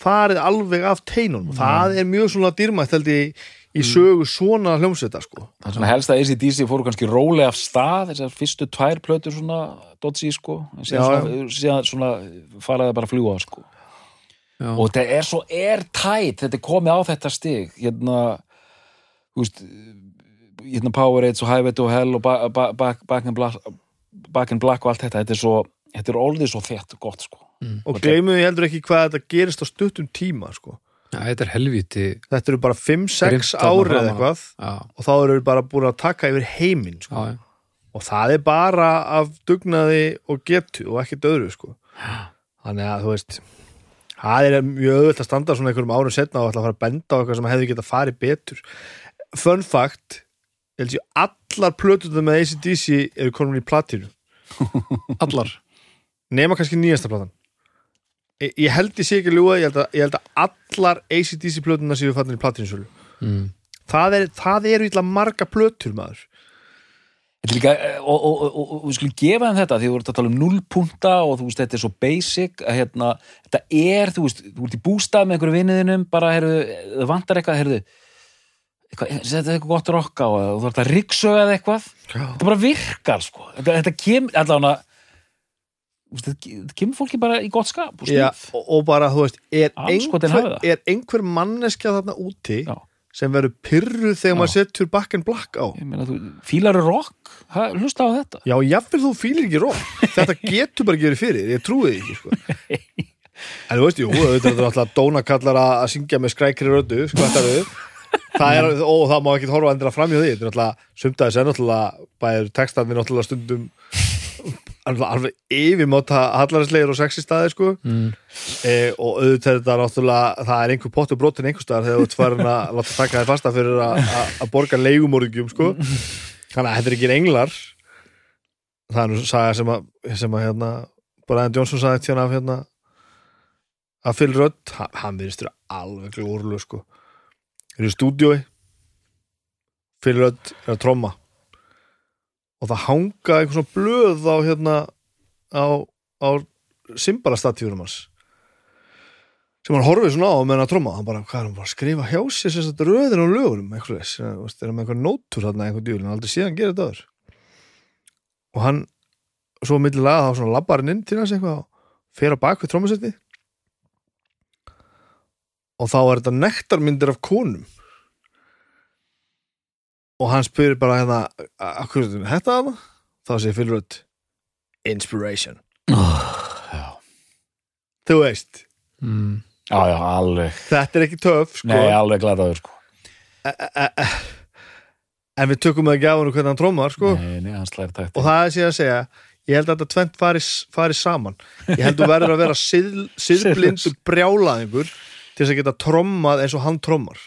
farið alveg af teinunum. Það er mjög svona dýrmætt held ég í sögu svona hljómsveita sko. Það er svona helst að ACDC fóru kannski rólega af stað, þessar fyrstu tvær plötur svona dodgy, sko. En Síðan, svona, síðan svona faraði bara að fljúa, sko. Já, og þetta er svo airtight þetta er komið á þetta stig hérna veist hérna Powerade og Highway to Hell og ba ba back, back, in black, back in Black og allt þetta, þetta er svo þetta er orðið svo þett og gott sko. Og gleymum við heldur ekki hvað þetta gerist á stuttum tíma sko. Já, þetta er helviti þetta eru bara 5-6 Grimmt þarna árið á. eitthvað Já, og þá eru við bara búin að taka yfir heiminn sko. já, já, og það er bara af dugnaði og getu og ekkert öðru sko. þannig að þú veist það er mjög auðvöld að standa svona einhverjum árum setna og ætla að fara að benda á eitthvað sem hefði getað farið betur. Fun fact held sér allar plötuðum með ACDC eru komin í platinu allar? Nema kannski nýjasta platan. Ég, ég held ég sé ekki að ljúga ég held að, ég held að allar ACDC plötuna séu fannir í platinu sölu mm. það, er, það eru illa marga plötur maður. Er líka, og, og, og, og, og við skulum gefa þeim þetta því þú voru að tala um nullpunta og þú veist, þetta er svo basic að hérna, þetta er, þú veist, þú ert í bústað með einhverju vinniðinum, bara, heyrðu, það vantar eitthvað, heyrðu er eitthvað gott rock á eða þú þarf að ryggsöga eða eitthvað? Þetta bara virkar, sko. Þetta, þetta kemur, allavega þetta kemur fólki bara í gott skap og Já, og, og bara, þú veist, er einhver, er einhver manneskja þarna úti Já. sem verður pyrruð þegar Já. maður setur back and black á meina, þú, fílar rock, ha, hlusta á þetta? Já, jafnvel þú fýlir ekki rók Þetta getur bara ekki verið fyrir, ég trúi því sko. En þú veist, jú, þetta er alltaf dónakallar að að syngja með skrækri rödu, skvættaröðu Það er, og það má ekki horfa endilega fram hjá því. Þetta er náttúrulega, sumtaðis er náttúrulega bæður textarnir náttúrulega stundum alveg, yfirmáta hallarislegir og sexi staði sko. Mm. e, og auðvitað þetta náttúrulega það er einhver pottur brotin einhver staðar þegar þú ert farin að láta taka þér fasta fyrir að- að að borga leigumorðingjum sko. Þannig að þetta er ekki englar. Það er nú saga sem að, sem að hérna, Brian Johnson sagði tjána af hérna að Phil Rudd, hann, þér alveg glórlu sko er í stúdiói Rudd er að tromma. Og það hanga einhvern svona blöð á hérna á, á symbalastatjúrum hans. Sem hann horfið svona á meðan að tromma hann bara, hvað er hann bara að skrifa hjá sér sem sagt röðin á lögurum, eitthvað þess er hann með einhver nótur þarna, einhver djúlin, aldrei síðan gera þetta öður og hann svo millilega þá svona labbar hann inn til hans eitthvað og fer á bak við trommusetti og þá er þetta nektarmyndir af konum. Og hann spyrir bara hérna akkur er þetta hana? þá Phil Rudd inspiration. Já, þú veist, mm. já, já, alveg. Þetta er ekki töf sko. Nei, alveg gladaður sko. E- e- e- en við tökum það ekki á hann hvernig hann trómar sko. Nei, nei, hann og það er síðan að segja ég held að þetta tvent fari, fari saman. Ég held að þú verður að vera síð, síðblindur brjálaðingur til þess að geta trommað eins og hann trommar.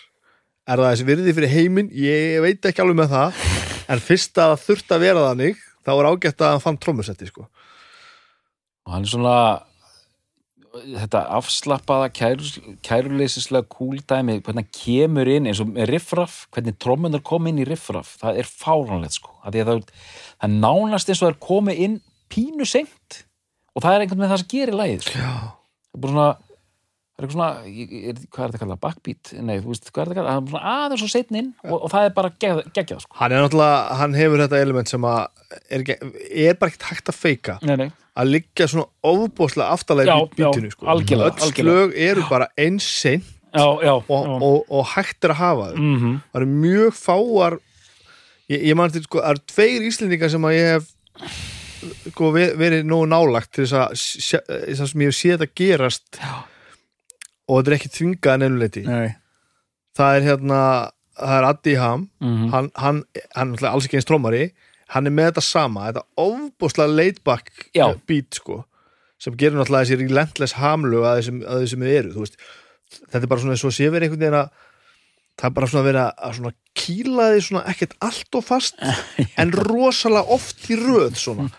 Er það þessi virði fyrir heiminn? Ég veit ekki alveg með það. En fyrst að það þurft að vera þannig þá er ágætt að hann fann trommusetti sko. og hann er svona þetta afslappaða kær, kæruleysislega kúldæmi hvernig hann kemur inn eins og riffraff hvernig trommunar kom inn í riffraff. Það er fáránlegt sko. Það það, það nánast eins og það er komið inn pínu seint. Og það er einhvern veginn það sem gerir lagið sko. það er bara svona það er eitthvað svona, ég- er, hvað er þetta kallað, backbeat nei, þú veist, hvað er þetta kallað, það er svona aðeins og setn inn og, og það er bara gegg, geggjað sko. hann er náttúrulega, hann hefur þetta element sem að er, ekki, er bara ekkert hægt að feika nei, nei, að liggja svona ofbúslega aftalega Já, í bítinu já, sko. algjörlega, öll algjörlega. slög eru bara eins seint já, já, og, já. og, og hægt er að hafa þau Mm það eru mjög fáar ég, ég man til sko, það eru tveir íslendingar sem að ég hef sko, ve- verið nógu nálagt til þess að að sem ég hef séð þetta gerast Já. Og þetta er ekki ennuleiti nei. Það er hérna, það er Addi Ham. Mm hann, hann, hann er alls ekki eins trómari hann er með þetta sama, þetta ofbúslega laidback Já. beat sko sem gerir náttúrulega þessi relentless hamlu að þessum, að þessum við eru, þetta er bara svona eins og sé verið einhvern veginn að það er bara svona að- að svona kýla því svona ekkert allt og fast en rosalega oft í röð svona.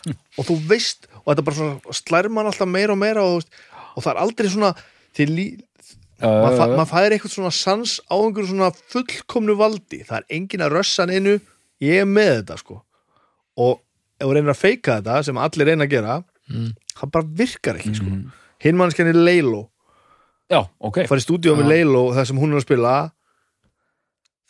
Og þú veist, og þetta bara svona slær mann alltaf meira og meira og, og það er aldrei svona lí, maður fa mað fæðir eitthvað svona sans á einhverju svona fullkomnu valdi. Það er engin að rössa hann einu. Ég er með þetta sko. Og ef þú reynir að feika þetta sem allir reyna að gera Mm. það bara virkar ekki sko. Mhm. hinn mannskjarnir Leilo já, ok. Farið stúdíu með. Leilo það sem hún er að spila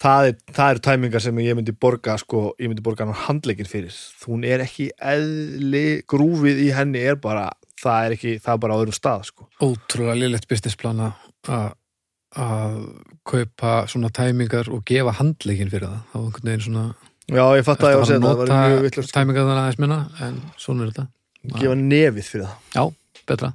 það, er, það eru tæmingar sem ég myndi borga sko, ég myndi borga hann handleikin fyrir. Hún er ekki eðli grúfið í henni er bara það er ekki, það er bara á öðrum stað sko. Ótrúlega lillett businessplan að- að kaupa svona tæmingar og gefa handleikin fyrir það. Þá einhvern veginn svona já ég fatt að ég var að segja það, það var mjög vittlust tæmingar þannig aðeins minna en svona er þetta, gefa nefið fyrir það. Já, betra.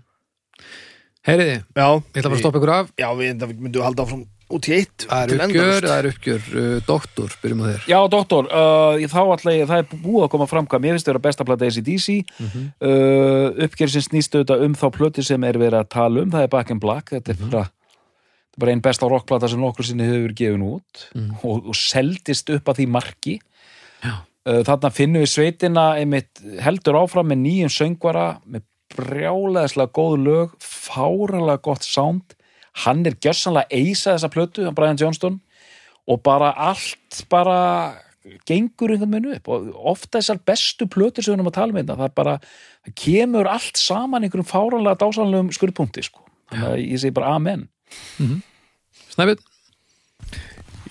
Heyriði, ég ætla bara að stoppa ykkur af. Já við myndum að halda áfram út í eitt það er uppgjör, það er uppgjör uh, doktor, byrjum á þér. Já, doktor, uh, þá ég, það er búið að koma fram hvað mér finnst að vera besta plata ACDC Mhm. uh, uppgjör sem snýst auðvitað um þá plötu sem er verið að tala um, það er Back in Black. Þetta er bara, þetta er bara einn besta rockplata sem nokkur sinni hefur gefin út Mhm. og, og seldist upp að því marki. Uh, þarna finnum við sveitina einmitt heldur áfram með nýjum söngvara með brjáleðislega góð lög fáralega gott sound hann er gjössanlega eisa þessa plötu hann Brian Johnston og bara allt bara gengur einhvern veginn upp. Og ofta þessar bestu plötur sem við erum að tala um þetta það er bara, það kemur allt saman einhverjum fáranlega dásanlegum skurðpunkti sko. þannig að ég segi bara amen. Snæbjörn,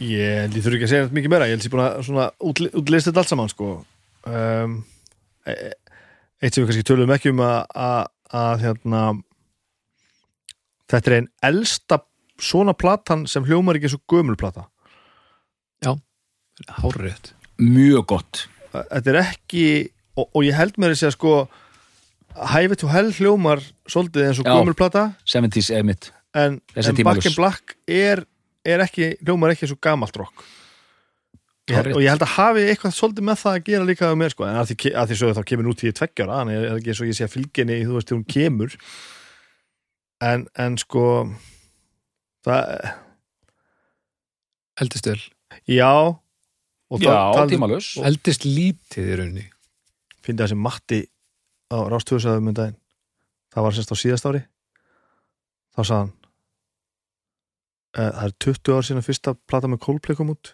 Ég held ég þurfi ekki að segja mikið meira. Ég held ég búin að svona útli- útlista þetta allt saman sko. um, Eitt sem við kannski tölum ekki um að, að, að hérna, þetta er einn elsta svona platan sem hljómar ekki svo gömul plata hárrétt mjög gott Þetta er ekki og, og ég held mér að segja sko Hæfi to Hell hljómar svolítið eins og Já. gömul plata 70s emitt en, en. Back in Black er, er ekki, hljómar ekki svo gamalt rock ég, Hárrétt. og ég held að hafi eitthvað svolítið með það að gera líka með mér sko, en að því, að því sögðu þá kemur nút í tveggjara þannig er ekki eins og ég sé að fylginni þú veist, hún kemur en, en sko það, eldist vel, já. Já, tímalus eldist lítið í rauninni. Fyndi þessi Matti á Rástöðusöðum um daginn. Það var sérst á síðast ári. Þá sagði hann e, það er 20 ár síðan fyrsta plata með Coldplay kom út.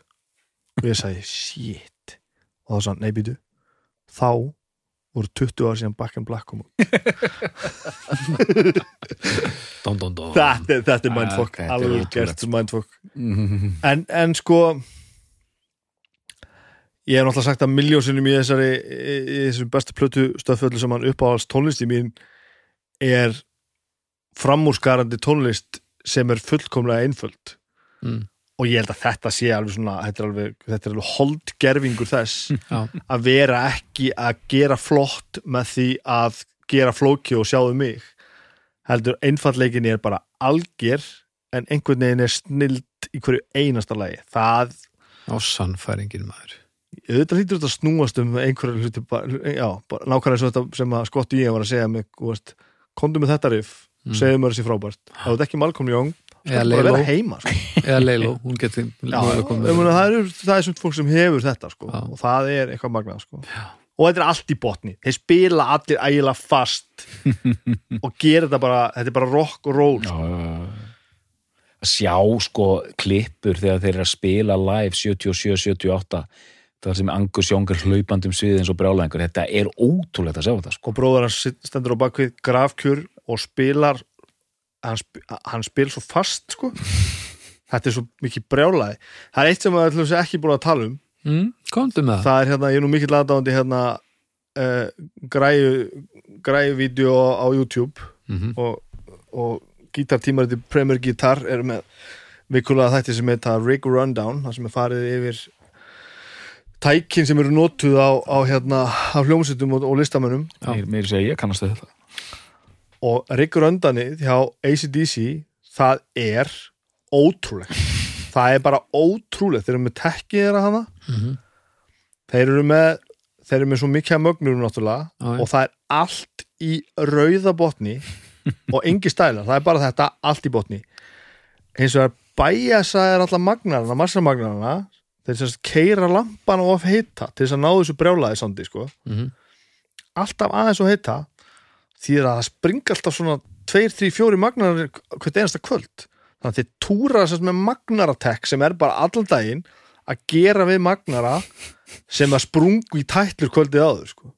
Og ég sagði shit. Og þá sagði hann, nei býtu þá voru 20 ár síðan Back in Black kom út þetta, þetta er mindfuck, er alveg gert mindfuck. Mhm. en, en sko ég hef náttúrulega sagt að miljónsinnum í þessari í, í þessum bestu plötu stöðföllu sem hann uppáhalds tónlisti mín er framúrskarandi tónlist sem er fullkomlega einföld. Mm. Og ég held að þetta sé alveg svona þetta er alveg, þetta er alveg holdgerfingur þess Já, að vera ekki að gera flott með því að gera flóki og sjáðu mig. Heldur einfallleikinni er bara alger en einhvern veginn er snild í hverju einasta lagi. Það, á sannfæringin maður. Auðvitað hlýtur þetta að snúast um einhverju hluti nákvæmlega svo þetta sem að Scott ég var að segja mig, komdu með þetta riff Mm. segðu mér þessi frábært, ef þú ert ekki Malcolm Young Eða heima sko. Eða Leiló, hún getur það, er, það er svona fólk sem hefur þetta sko, og það er eitthvað magnað sko. og þetta er allt í botni þeir spila allir ægilega fast og gera þetta bara þetta er bara rock og roll Já, sko. já, já. að sjá sko klippur þegar þeir eru að spila live 77-78 það sem Angus Young er hlaupandi um sviðið eins og brjálæðingur, þetta er ótrúlegt að sjá þetta sko. og bróður hans sit- stendur á bakvið grafkjör og spilar hann, sp hann spil svo fast sko. þetta er svo mikið brjálæði. Það er eitt sem við ætlum að ekki búin að tala um. Mm, Komdu með það. Það er hérna, ég er nú mikill aðdáðandi hérna uh, græju græju vídeo á YouTube Mhm. og, og gítartímariti Premier Guitar er með vikulega þætti sem heita Rig Rundown það sem er farið yfir tækin sem eru notuð á, á hérna á hljómsveitum og, og listamönnum. Mér, mér segja, ég kannast þetta og Rig Rundanið hjá ACDC það er ótrúlegt. Það er bara ótrúlegt. Þeir eru með tekkið þeirra hana. Mhm. þeir eru með þeir eru með svo mikið að mögnur náttúrulega. Og það er allt í rauðabotni og engi stælar, það er bara þetta allt í botni. Eins og það bæjasa er alltaf magnarana, massamagnarana. Þeir sérst keira lampan of heita til þess að ná þessu brjálaði sandi sko. Mhm. alltaf aðeins og heita því að það springa alltaf svona 2, 3, 4 magnarar hvert einasta kvöld. Þannig að þeir túra sérst með magnaratek sem er bara allan daginn að gera við magnara sem að sprungu í tætlur kvöldið áður sko.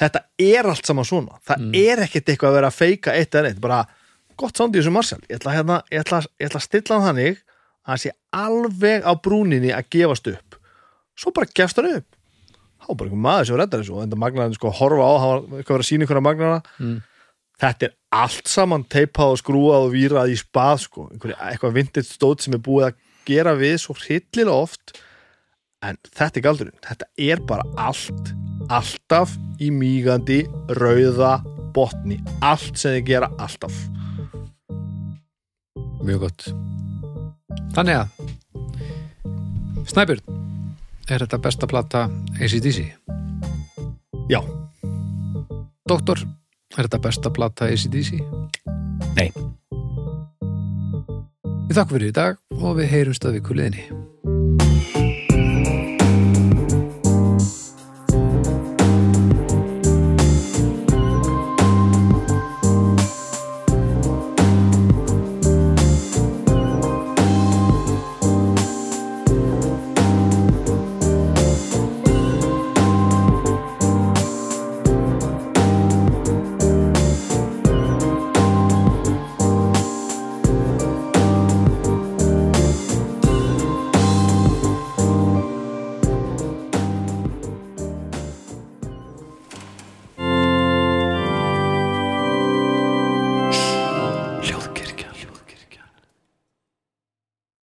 þetta er allt saman svona. Það er ekkert eitthvað að vera að feika eitt eða neitt, bara gott sándi þessu Marcel. Ég ætla, hérna, ég, ætla, ég ætla að stilla hann þannig að hann sé alveg á brúninni að gefast upp. Svo bara gefst hann upp þá var bara einhver maður sem reddar þessu og þetta magnarinn sko horfa á, hann var eitthvað að sína að magnara Mm. þetta er allt saman teipað og skrúað og vírað í spað sko, einhver, eitthvað vintage stótt sem er búið að gera við svo hryllilega oft. En þetta er galdurinn, þetta er bara allt alltaf í mígandi rauða botni. Allt sem þið gera alltaf. Mjög gott. Þannig að Snæbjörn Er þetta besta plata ACDC? já, Doktor, er þetta besta plata ACDC? Nei. Við þakkum fyrir í dag og við heyrumst að við kuliðinni